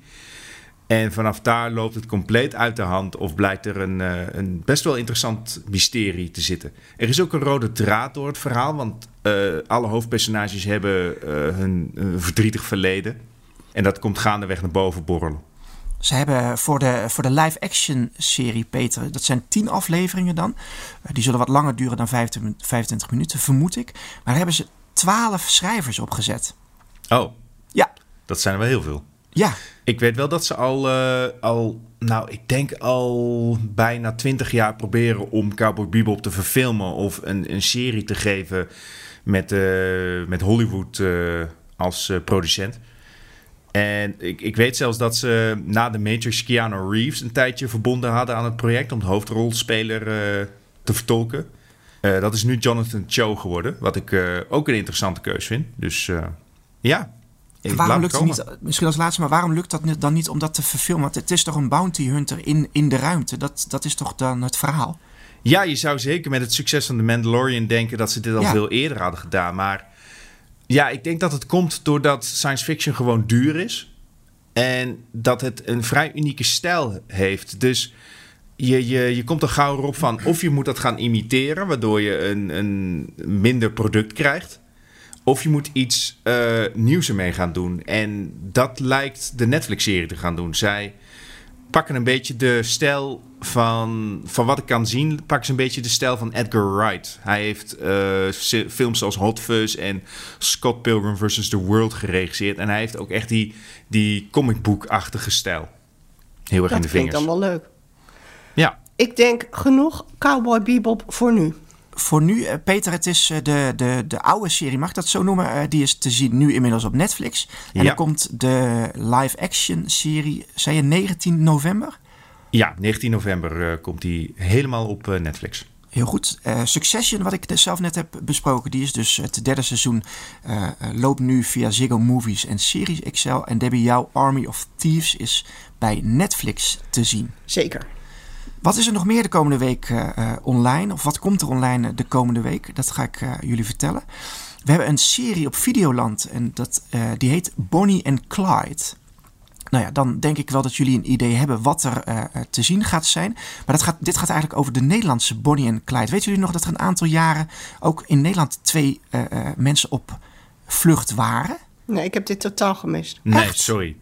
En vanaf daar loopt het compleet uit de hand of blijkt er een, uh, een best wel interessant mysterie te zitten. Er is ook een rode draad door het verhaal, want uh, alle hoofdpersonages hebben hun verdrietig verleden. En dat komt gaandeweg naar boven borrelen. Ze hebben voor de, voor de live-action serie, Peter, dat zijn tien afleveringen dan. Die zullen wat langer duren dan 25 minuten, vermoed ik. Maar daar hebben ze twaalf schrijvers opgezet. Oh. Ja. Dat zijn er wel heel veel. Ja. Ik weet wel dat ze al, uh, al nou, ik denk al bijna twintig jaar proberen om Cowboy Bebop te verfilmen of een, een serie te geven met, uh, met Hollywood uh, als producent. En ik, ik weet zelfs dat ze na de Matrix Keanu Reeves een tijdje verbonden hadden aan het project om de hoofdrolspeler uh, te vertolken. Uh, dat is nu Jonathan Cho geworden, wat ik uh, ook een interessante keus vind. Dus ja. Waarom lukt het niet, misschien als laatste, maar waarom lukt dat dan niet om dat te verfilmen? Want het is toch een bounty hunter in, in de ruimte? Dat, dat is toch dan het verhaal? Ja, je zou zeker met het succes van The Mandalorian denken dat ze dit al ja. veel eerder hadden gedaan. Maar ja, ik denk dat het komt doordat science fiction gewoon duur is. En dat het een vrij unieke stijl heeft. Dus je, je, je komt er gauw op van of je moet dat gaan imiteren, waardoor je een, een minder product krijgt. Of je moet iets uh, nieuws ermee gaan doen. En dat lijkt de Netflix-serie te gaan doen. Zij pakken een beetje de stijl van, van wat ik kan zien, pakken ze een beetje de stijl van Edgar Wright. Hij heeft uh, films zoals Hot Fuzz en Scott Pilgrim vs. The World geregisseerd. En hij heeft ook echt die, die comicboekachtige stijl. Heel erg dat in de vingers. Dat vind ik dan wel leuk. Ja. Ik denk genoeg Cowboy Bebop voor nu voor nu, Peter, het is de, de, de oude serie, mag ik dat zo noemen? Die is te zien nu inmiddels op Netflix. En ja. dan komt de live-action serie, zei je 19 november? Ja, 19 november uh, komt die helemaal op uh, Netflix. Heel goed. Uh, Succession, wat ik zelf net heb besproken, die is dus het derde seizoen. loopt nu via Ziggo Movies en Series XL. En Debbie, jouw Army of Thieves is bij Netflix te zien. Zeker. Wat is er nog meer de komende week uh, online? Of wat komt er online de komende week? Dat ga ik uh, jullie vertellen. We hebben een serie op Videoland en dat, uh, die heet Bonnie and Clyde. Nou ja, dan denk ik wel dat jullie een idee hebben wat er te zien gaat zijn. Maar dat gaat, dit gaat eigenlijk over de Nederlandse Bonnie en Clyde. Weten jullie nog dat er een aantal jaren ook in Nederland twee mensen op vlucht waren? Nee, ik heb dit totaal gemist. Nee, Echt? sorry.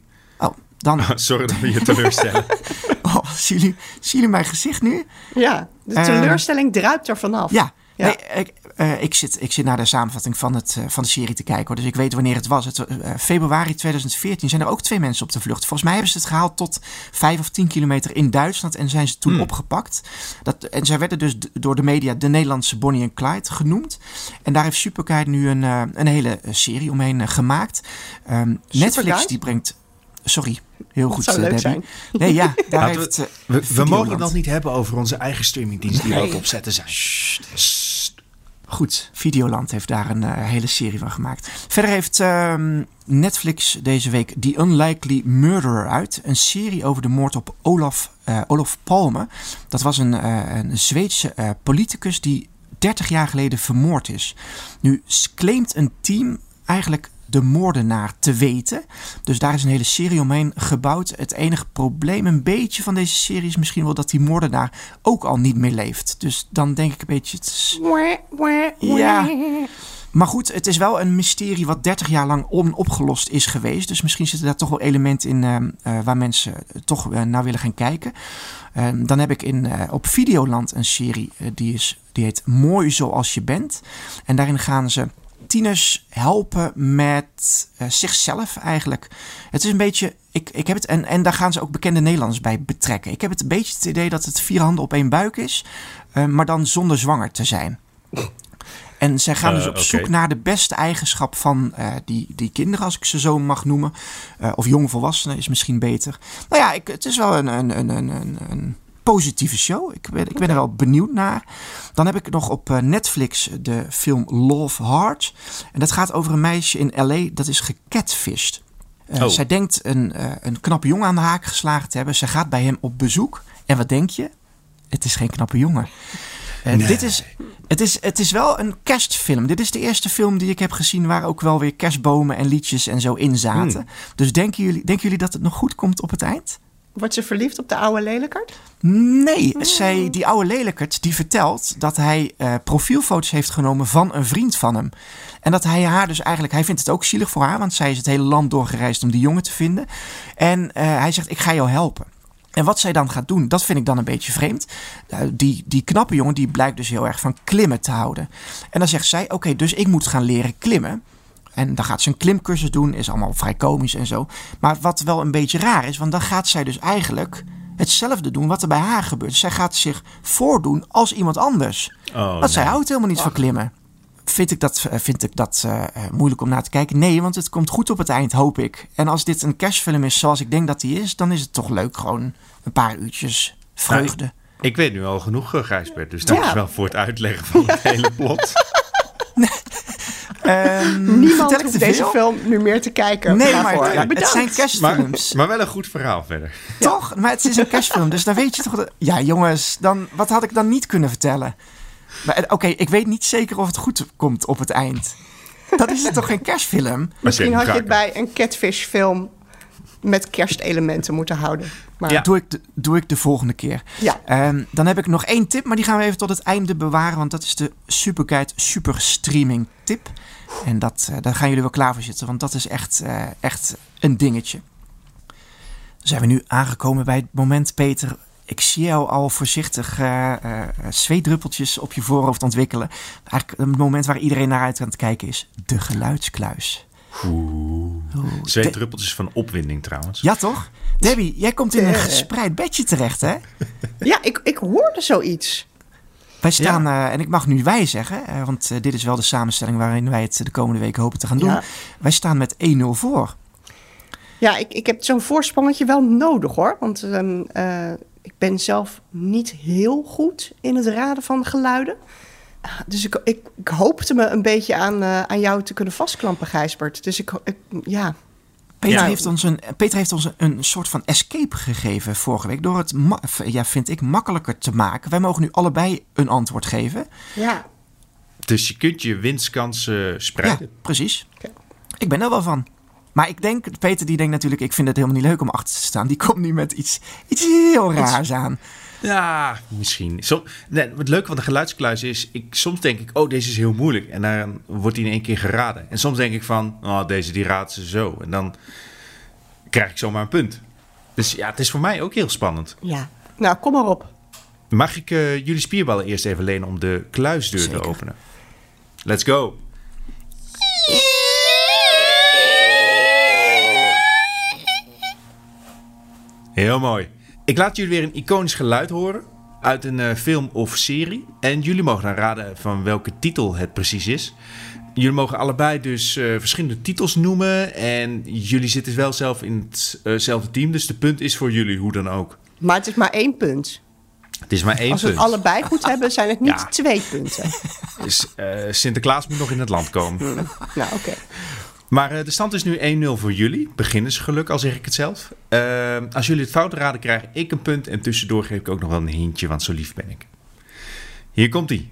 Oh, dan... Sorry dat we je teleurstellen. oh, zien jullie, zien jullie mijn gezicht nu? Ja, de teleurstelling uh, druipt er vanaf. Ja, ja. Nee, ik, uh, ik, zit, ik zit naar de samenvatting van, het, uh, van de serie te kijken. Hoor. Dus ik weet wanneer het was. Het, februari 2014 zijn er ook twee mensen op de vlucht. Volgens mij hebben ze het gehaald tot vijf of tien kilometer in Duitsland. En zijn ze toen hmm. opgepakt. Dat, en zij werden dus door de media de Nederlandse Bonnie en Clyde genoemd. En daar heeft Superguide nu een, een hele serie omheen gemaakt. Um, Netflix die brengt... Sorry, heel goed. Dat zou leuk zijn. Nee, ja, daar heeft, we, we, we mogen het nog niet hebben over onze eigen streamingdienst die nee. we ook opzetten zijn. Sst, sst. Goed, Videoland heeft daar een uh, hele serie van gemaakt. Verder heeft uh, Netflix deze week The Unlikely Murderer uit. Een serie over de moord op Olaf, uh, Olaf Palme. Dat was een, een Zweedse politicus die 30 jaar geleden vermoord is. Nu claimt een team eigenlijk de moordenaar te weten. Dus daar is een hele serie omheen gebouwd. Het enige probleem een beetje van deze serie is misschien wel dat die moordenaar ook al niet meer leeft. Dus dan denk ik een beetje... Ja. Maar goed, het is wel een mysterie wat 30 jaar lang onopgelost is geweest. Dus misschien zitten daar toch wel elementen in uh, uh, waar mensen toch uh, naar willen gaan kijken. Ehm, dan heb ik in, op Videoland een serie die, is, die heet Mooi Zoals Je Bent. En daarin gaan ze tieners helpen met uh, zichzelf eigenlijk. Het is een beetje, ik, ik heb het, en, en daar gaan ze ook bekende Nederlanders bij betrekken. Ik heb het een beetje het idee dat het vier handen op één buik is, uh, maar dan zonder zwanger te zijn. En zij gaan dus op uh, okay. zoek naar de beste eigenschap van uh, die, die kinderen, als ik ze zo mag noemen. Uh, of jongvolwassenen is misschien beter. Nou ja, ik, het is wel een, een, een, een, een positieve show. Ik ben, ik ben er wel benieuwd naar. Dan heb ik nog op Netflix de film Love Heart. En dat gaat over een meisje in L.A. dat is gecatfished. Uh, oh. Zij denkt een, uh, een knappe jongen aan de haak geslagen te hebben. Ze gaat bij hem op bezoek. En wat denk je? Het is geen knappe jongen. Eh, dit is, het, is, het is wel een kerstfilm. Dit is de eerste film die ik heb gezien waar ook wel weer kerstbomen en liedjes en zo in zaten. Hmm. Dus denken jullie, denken jullie dat het nog goed komt op het eind? Wordt ze verliefd op de oude lelijkert? Nee, zij, die oude lelijkert die vertelt dat hij eh, profielfoto's heeft genomen van een vriend van hem. En dat hij haar dus eigenlijk, hij vindt het ook zielig voor haar, want zij is het hele land doorgereisd om die jongen te vinden. En eh, hij zegt, ik ga jou helpen. En wat zij dan gaat doen, dat vind ik dan een beetje vreemd. Uh, die, die knappe jongen, die blijkt dus heel erg van klimmen te houden. En dan zegt zij, oké, dus ik moet gaan leren klimmen. En dan gaat ze een klimcursus doen, is allemaal vrij komisch en zo. Maar wat wel een beetje raar is, want dan gaat zij dus eigenlijk hetzelfde doen wat er bij haar gebeurt. Zij gaat zich voordoen als iemand anders. Oh, want zij houdt helemaal niet van klimmen. Vind ik dat, eh, vind ik dat uh, moeilijk om naar te kijken? Nee, want het komt goed op het eind, hoop ik. En als dit een kerstfilm is zoals ik denk dat die is, dan is het toch leuk. Gewoon een paar uurtjes vreugde. Nou, ik, ik, weet nu al genoeg, Gijsbert. Dus dank Ja. je wel voor het uitleggen van het hele plot. Ehm, Niemand vertel ik hoeft deze veel? film nu meer te kijken. Nee, maar ja, het Bedankt. zijn Maar, kerstfilms. maar wel een goed verhaal verder. Toch? Maar het is een kerstfilm, dus dan weet je toch... Dat... Ja, jongens, dan, wat had ik dan niet kunnen vertellen? Maar, eh, Oké, ik weet niet zeker of het goed komt op het eind. Dat is het toch geen kerstfilm? Misschien had je het bij. bij een catfish film met kerstelementen moeten houden. Maar Ja. Doe, ik de, doe ik de volgende keer. Ja. Ehm, dan heb ik nog één tip, maar die gaan we even tot het einde bewaren. Want dat is de Superguide Super Streaming tip. En dat, eh, daar gaan jullie wel klaar voor zitten, want dat is echt, eh, echt een dingetje. Dan zijn we nu aangekomen bij het moment, Peter. Ik zie jou al voorzichtig eh, eh, zweetdruppeltjes op je voorhoofd ontwikkelen. Eigenlijk het moment waar iedereen naar uit aan het kijken is. De geluidskluis. Oeh. Twee De- druppeltjes van opwinding trouwens. Ja, toch? Debbie, jij komt in een Eh. gespreid bedje terecht, hè? ja, ik, ik hoorde zoiets. Wij staan, eh, en ik mag nu wij zeggen, eh, want dit is wel de samenstelling waarin wij het de komende weken hopen te gaan doen. Ja. Wij staan met 1-0 voor. Ja, ik, ik heb zo'n voorsprongetje wel nodig hoor. Want ehm, eh, ik ben zelf niet heel goed in het raden van geluiden. Dus ik, ik, ik hoopte me een beetje aan, eh, aan jou te kunnen vastklampen, Gijsbert. Dus ik, ik ja. Peter Ja. heeft ons, een, Peter heeft ons een, een soort van escape gegeven vorige week. Door het, ja, vind ik, makkelijker te maken. Wij mogen nu allebei een antwoord geven. ja. Dus je kunt je winstkansen spreiden. Ja, precies. Ik ben er wel van. Maar ik denk, Peter die denkt natuurlijk, ik vind het helemaal niet leuk om achter te staan. Die komt nu met iets, iets heel raars aan. Ja, misschien. Som, nee, het leuke van de geluidskluis is, ik, soms denk ik, oh, deze is heel moeilijk. En dan wordt die in één keer geraden. En soms denk ik van, oh, deze die raadt ze zo. En dan krijg ik zomaar een punt. Dus ja, het is voor mij ook heel spannend. ja. Nou, kom maar op. Mag ik eh, jullie spierballen eerst even lenen om de kluisdeur Zeker. te openen? Let's go. Heel mooi. Ik laat jullie weer een iconisch geluid horen uit een eh, film of serie. En jullie mogen dan raden van welke titel het precies is. Jullie mogen allebei dus eh, verschillende titels noemen. En jullie zitten wel zelf in hetzelfde team. Dus de punt is voor jullie, hoe dan ook. Maar het is maar één punt. Het is maar één Als we punt. het allebei goed hebben, zijn het niet Ja. twee punten. Dus, eh, Sinterklaas moet nog in het land komen. Nou, oké. Maar eh, de stand is nu 1-0 voor jullie. Beginnersgeluk, al zeg ik het zelf. Eh, als jullie het fout raden, krijg ik een punt. En tussendoor geef ik ook nog wel een hintje, want zo lief ben ik. Hier komt ie.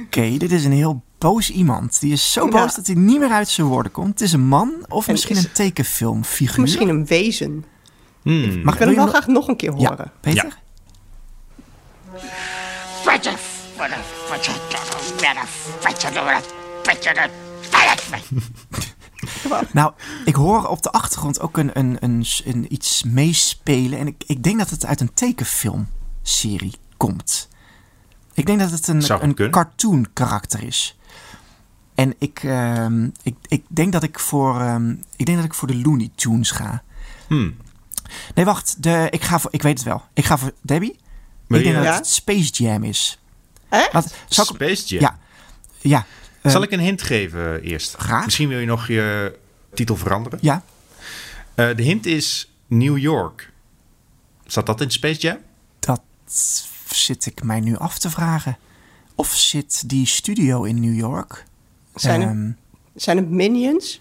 Oké, dit is een heel boos iemand. Die is zo boos Ja. dat hij niet meer uit zijn woorden komt. Het is een man of En misschien is- een tekenfilmfiguur. Misschien een wezen. Hmm. Mag Ik hem wel nog- graag nog een keer Ja, horen. Peter? Nou, ik hoor op de achtergrond ook een, een, een, een iets meespelen. En ik, ik denk dat het uit een tekenfilmserie komt. Ik denk dat het een, een cartoon karakter is. En ik, ehm, ik, ik, denk dat ik, voor, ehm, ik denk dat ik voor de Looney Tunes ga. Hmm. Nee, wacht. De, ik, ga voor, ik weet het wel. Ik ga voor Debbie. Ik denk dat het Space Jam is. Echt? Wat, zal ik- Space Jam. Ja. Ja. eh, Zal ik een hint geven eerst? Graag. Misschien wil je nog je titel veranderen. Ja. Eh, de hint is New York. Zat dat in Space Jam? Dat zit ik mij nu af te vragen. Of zit die studio in New York? Zijn, het, Ehm, zijn het minions?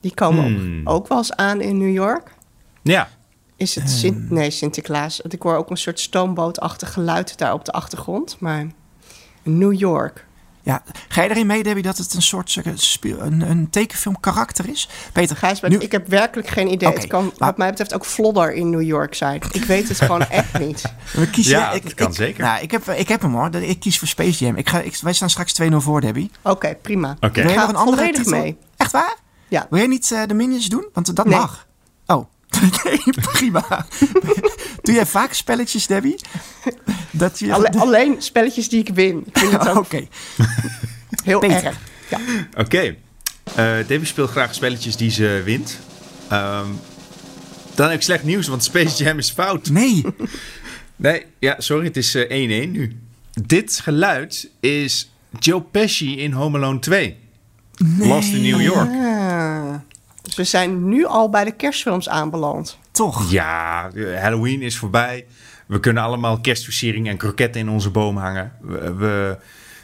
Die komen Hmm. ook, ook wel eens aan in New York. Ja, Is het Sint nee, Sinterklaas? Want Ik hoor ook een soort stoombootachtig geluid daar op de achtergrond. Maar New York. Ja, ga je erin mee, Debbie, dat het een soort eh, speel- een, een tekenfilm karakter is? Peter, Gijs, maar nu- ik heb werkelijk geen idee. Oké, het kan maar- wat mij betreft ook Flodder in New York zijn. Ik weet het gewoon echt niet. we kiezen, Ja, ik, dat kan ik- zeker. Nou, ik heb, ik heb hem hoor. Ik kies voor Space Jam. Ik ga, ik, wij staan straks 2-0 voor, Debbie. Oké, prima. Oké. Ik Wil je ga nog een andere titel? mee. Echt waar? Ja. Wil jij niet eh, de Minions doen? Want dat Nee. mag. Oh, nee, prima. Doe jij vaak spelletjes, Debbie? Dat je... Alle- alleen spelletjes die ik win. Oké. heel Peter. erg. Ja. oké. Eh Debbie speelt graag spelletjes die ze wint. Ehm, dan heb ik slecht nieuws, want Space Jam is fout. Nee. Nee, ja, sorry, het is eh, 1-1 nu. Dit geluid is Joe Pesci in Home Alone 2. Lost in New York. Dus we zijn nu al bij de kerstfilms aanbeland. Toch. Ja, Halloween is voorbij. We kunnen allemaal kerstversiering en kroketten in onze boom hangen. We, we,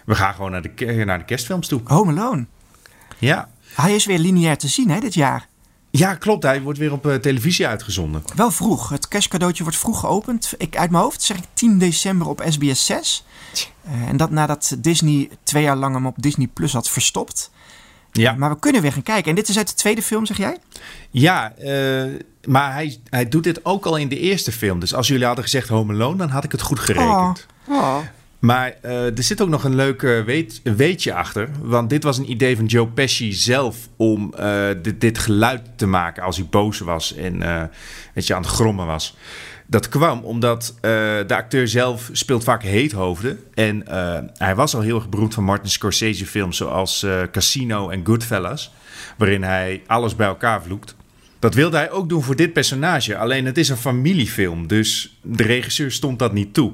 we gaan gewoon naar de, naar de kerstfilms toe. Home Alone. Ja. Hij is weer lineair te zien, hè, dit jaar. ja, klopt. Hij wordt weer op eh, televisie uitgezonden. Wel vroeg. Het kerstcadeautje wordt vroeg geopend. Ik, uit mijn hoofd zeg ik 10 december op SBS 6. Eh, en dat nadat Disney twee jaar lang hem op Disney Plus had verstopt. Ja, Maar we kunnen weer gaan kijken. En dit is uit de tweede film, zeg jij? ja eh, maar hij, hij doet dit ook al in de eerste film. Dus als jullie hadden gezegd Home Alone, dan had ik het goed gerekend. Oh. Maar eh, er zit ook nog een leuk weet, weetje achter. Want dit was een idee van Joe Pesci zelf om eh, dit, dit geluid te maken als hij boos was en weet je, aan het grommen was. Dat kwam omdat eh, de acteur zelf speelt vaak heethoofden. En eh, hij was al heel erg beroemd van Martin Scorsese films zoals eh, Casino en Goodfellas. Waarin hij alles bij elkaar vloekt. Dat wilde hij ook doen voor dit personage. Alleen het is een familiefilm, dus de regisseur stond dat niet toe.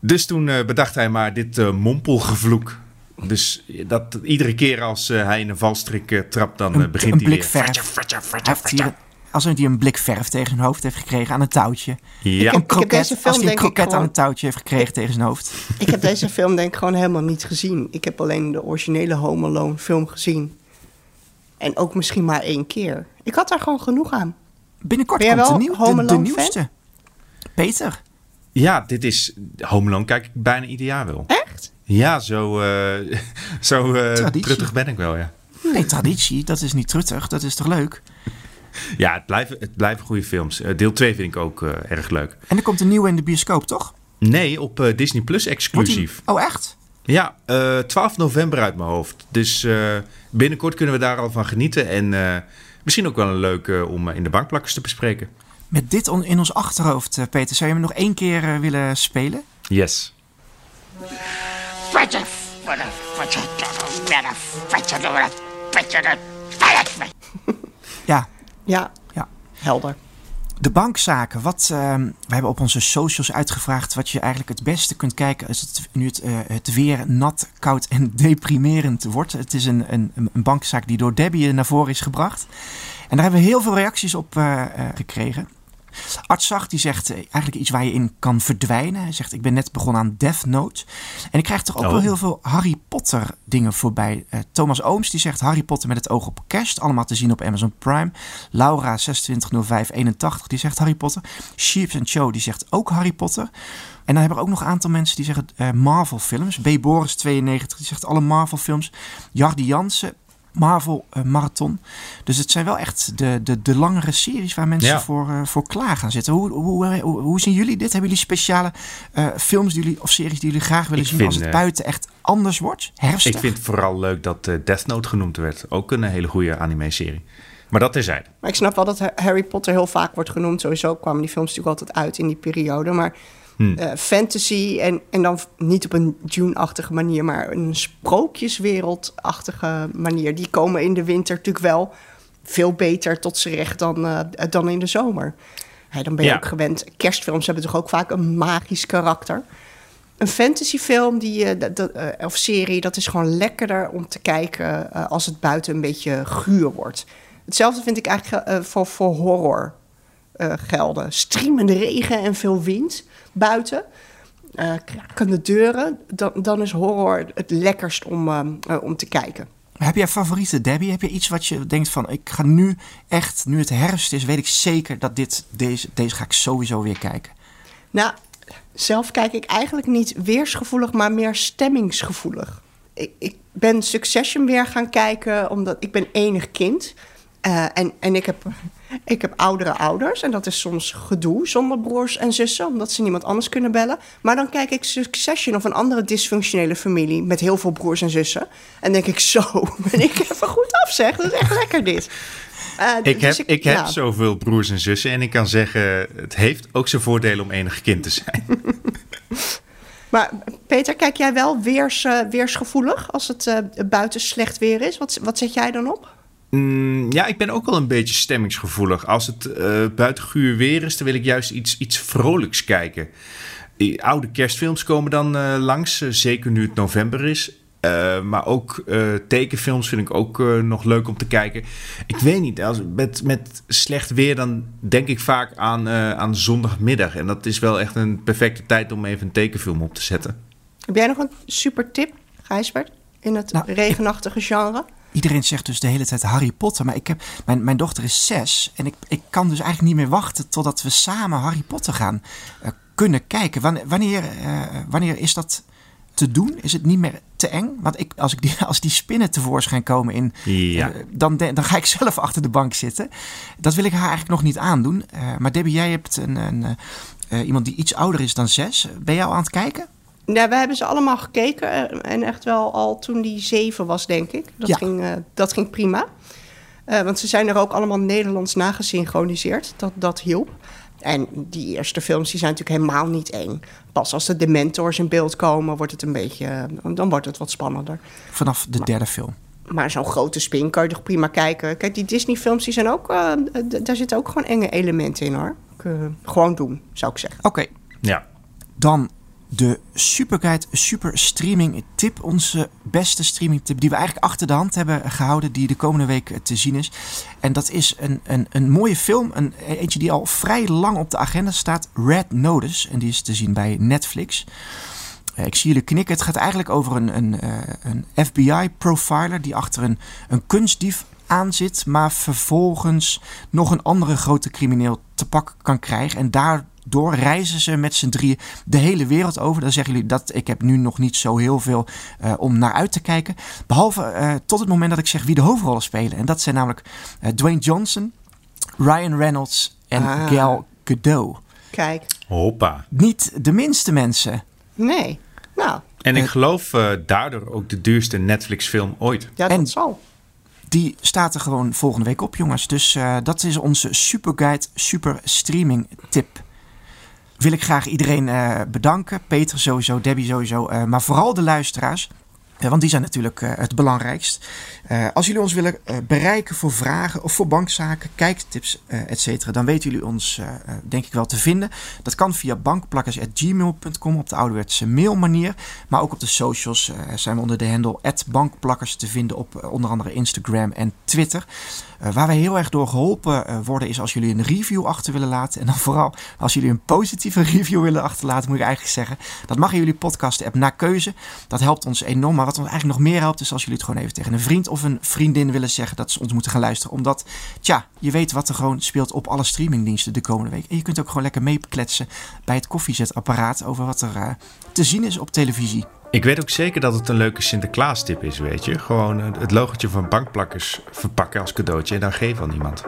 Dus toen bedacht hij maar dit mompelgevloek. Dus dat iedere keer als hij in een valstrik trapt, dan Een, begint een hij blik weer. verf. Alsof hij een blik verf tegen zijn hoofd heeft gekregen aan een touwtje. Ja, heb- Een kroket, deze film als hij een ik kroket aan een touwtje heeft gekregen tegen zijn hoofd. Ik heb deze film denk ik gewoon helemaal niet gezien. Ik heb alleen de originele Home Alone film gezien. En ook misschien maar één keer. Ik had daar gewoon genoeg aan. Binnenkort komt de, nieuw, Home de, de Alone fan? nieuwste. Peter. ja, dit is Home Alone kijk ik bijna ieder jaar wel. Echt? Ja, zo, eh zo eh, truttig ben ik wel, ja. Nee, traditie, dat is niet truttig. Dat is toch leuk? Ja, het blijven, het blijven goede films. Eh, deel 2 vind ik ook eh, erg leuk. En er komt een nieuwe in de bioscoop, toch? Nee, op eh, Disney Plus die- exclusief. Oh, echt? Ja, eh 12 november uit mijn hoofd. Dus eh, binnenkort kunnen we daar al van genieten. En eh, misschien ook wel een leuk eh, om eh, in de bankplakkers te bespreken. Met dit on- in ons achterhoofd, eh, Peter. Zou je hem nog één keer eh, willen spelen? Yes. Ja, Ja, ja. helder. De bankzaken. Wat, ehm, we hebben op onze socials uitgevraagd wat je eigenlijk het beste kunt kijken als het, nu het, eh, het weer nat, koud en deprimerend wordt. Het is een, een, een bankzaak die door Debbie naar voren is gebracht. En daar hebben we heel veel reacties op eh, eh, gekregen. Arts Zacht die zegt eh, eigenlijk iets waar je in kan verdwijnen. Hij zegt ik ben net begonnen aan Death Note. En ik krijg toch ook Oh. wel heel veel Harry Potter dingen voorbij. Eh, Thomas Ooms die zegt Harry Potter met het oog op kerst. Allemaal te zien op Amazon Prime. Laura 260581 die zegt Harry Potter. Sheeps and Cho die zegt ook Harry Potter. En dan hebben we ook nog een aantal mensen die zeggen eh, Marvel films. B. Boris 92 die zegt alle Marvel films. Jardi Jansen Marvel eh, Marathon. Dus het zijn wel echt de, de, de langere series waar mensen Ja. voor, eh, voor klaar gaan zitten. Hoe, hoe, hoe, hoe zien jullie dit? Hebben jullie speciale eh, films die jullie, of series die jullie graag willen Ik zien vind, als het buiten echt anders wordt? Herfstig? Ik vind het vooral leuk dat Death Note genoemd werd. Ook een hele goede anime-serie. Maar dat terzijde. Maar ik snap wel dat Ha- Harry Potter heel vaak wordt genoemd. Sowieso kwamen die films natuurlijk altijd uit in die periode. Maar Hmm. eh, fantasy en, en dan niet op een Dune-achtige manier... maar een sprookjeswereldachtige manier... die komen in de winter natuurlijk wel veel beter tot z'n recht dan, eh, dan in de zomer. Dan ben je Ja. ook gewend. Kerstfilms hebben toch ook vaak een magisch karakter. Een fantasyfilm die, eh, dat- of serie, dat is gewoon lekkerder om te kijken als het buiten een beetje guur wordt. Hetzelfde vind ik eigenlijk voor, voor horror eh, gelden. Streamende regen en veel wind buiten. eh krakende deuren. Dan, dan is horror het lekkerst om, eh, om te kijken. Heb jij favorieten, Debbie? Heb je iets wat je denkt van, ik ga nu echt, nu het herfst is, weet ik zeker dat dit, deze, deze ga ik sowieso weer kijken. Nou, zelf kijk ik eigenlijk niet weersgevoelig, maar meer stemmingsgevoelig. Ik, ik ben Succession weer gaan kijken, omdat ik ben enig kind. Uh, en, en ik heb ik heb oudere ouders en dat is soms gedoe zonder broers en zussen, omdat ze niemand anders kunnen bellen. Maar dan kijk ik Succession of een andere dysfunctionele familie met heel veel broers en zussen. En denk ik, zo ben ik even goed af, zeg. Dat is echt lekker dit. Uh, ik dus heb, ik, heb zoveel broers en zussen en ik kan zeggen, het heeft ook zijn voordelen om enig kind te zijn. maar Peter, kijk jij wel weers, uh, weersgevoelig als het uh, buiten slecht weer is? Wat, wat zet jij dan op? Mm, ja, ik ben ook wel een beetje stemmingsgevoelig. Als het uh, buiten guur weer is, dan wil ik juist iets, iets vrolijks kijken. Oude kerstfilms komen dan uh, langs, uh, zeker nu het november is. maar ook tekenfilms vind ik ook nog leuk om te kijken. Ik weet niet, als, met, met slecht weer dan denk ik vaak aan, aan zondagmiddag. En dat is wel echt een perfecte tijd om even een tekenfilm op te zetten. Heb jij nog een super tip, Gijsbert, in het nou, regenachtige genre? Iedereen zegt dus de hele tijd Harry Potter. Maar ik heb, mijn, mijn dochter is zes. En ik, ik kan dus eigenlijk niet meer wachten totdat we samen Harry Potter gaan uh, kunnen kijken. Wanneer, wanneer, uh, wanneer is dat te doen? Is het niet meer te eng? Want ik, als, ik die, als die spinnen tevoorschijn komen in, ja. uh, dan, dan ga ik zelf achter de bank zitten. Dat wil ik haar eigenlijk nog niet aandoen. maar Debbie, jij hebt een, een iemand die iets ouder is dan zes. Ben jij al aan het kijken? Ja, we hebben ze allemaal gekeken. En echt wel al toen die zeven was, denk ik. Dat, ja. ging, uh, dat ging prima. Uh, want ze zijn er ook allemaal Nederlands nagesynchroniseerd. Dat, dat hielp. En die eerste films die zijn natuurlijk helemaal niet eng. Pas als de Dementors in beeld komen, wordt het een beetje, dan wordt het wat spannender. Vanaf de maar, derde film. Maar zo'n grote spin kan je toch prima kijken. Kijk, die Disney-films, die zijn ook, uh, daar zitten ook gewoon enge elementen in hoor. gewoon doen, zou ik zeggen. Oké. Okay. Ja. Dan de Superguide Super Streaming Tip. Onze beste streaming tip die we eigenlijk achter de hand hebben gehouden. Die de komende week te zien is. En dat is een, een, een mooie film. Een, eentje die al vrij lang op de agenda staat. Red Notice. En die is te zien bij Netflix. Ik zie jullie knikken. Het gaat eigenlijk over een, een, een FBI-profiler die achter een, een kunstdief aan zit, maar vervolgens nog een andere grote crimineel te pakken kan krijgen. En daar door reizen ze met z'n drieën de hele wereld over. Dan zeggen jullie dat ik heb nu nog niet zo heel veel uh, om naar uit te kijken. Behalve uh, tot het moment dat ik zeg wie de hoofdrollen spelen. En dat zijn namelijk uh, Dwayne Johnson, Ryan Reynolds en ah. Gal Gadot. Kijk. Hoppa. Niet de minste mensen. Nee. Nou. En ik geloof daardoor ook de duurste Netflix-film ooit. Ja, dat en zal. Die staat er gewoon volgende week op, jongens. Dus dat is onze Superguide Super Streaming Tip wil ik graag iedereen uh, bedanken. Peter sowieso, Debbie sowieso, uh, maar vooral de luisteraars. Uh, want die zijn natuurlijk het belangrijkst. als jullie ons willen bereiken voor vragen of voor bankzaken, kijktips, et cetera, dan weten jullie ons denk ik wel te vinden. Dat kan via bankplakkers.gmail.com op de ouderwetse mailmanier. Maar ook op de socials zijn we onder de handle bankplakkers te vinden op onder andere Instagram en Twitter. Uh, waar wij heel erg door geholpen uh, worden is als jullie een review achter willen laten. En dan vooral als jullie een positieve review willen achterlaten, moet ik eigenlijk zeggen. Dat mag in jullie podcast app naar keuze. Dat helpt ons enorm. Maar wat ons eigenlijk nog meer helpt is als jullie het gewoon even tegen een vriend of een vriendin willen zeggen dat ze ons moeten gaan luisteren. Omdat, tja, je weet wat er gewoon speelt op alle streamingdiensten de komende week. En je kunt ook gewoon lekker meekletsen bij het koffiezetapparaat over wat er uh, te zien is op televisie. Ik weet ook zeker dat het een leuke Sinterklaas-tip is, weet je. Gewoon het logotje van bankplakkers verpakken als cadeautje en dan geven aan iemand.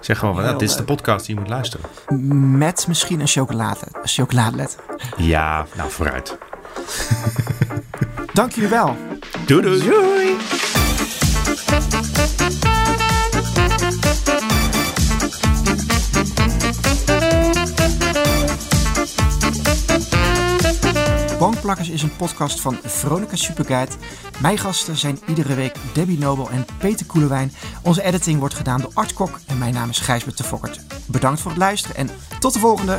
Zeg gewoon, nou, dit is de podcast die je moet luisteren. Met misschien een chocolade, een chocoladelet. Ja, nou vooruit. Dank jullie wel. Doei doei. Doei. Bankplakkers is een podcast van Veronica Superguide. Mijn gasten zijn iedere week Debbie Nobel en Peter Koelewijn. Onze editing wordt gedaan door Art Kok en mijn naam is Gijsbert de Fokkert. Bedankt voor het luisteren en tot de volgende!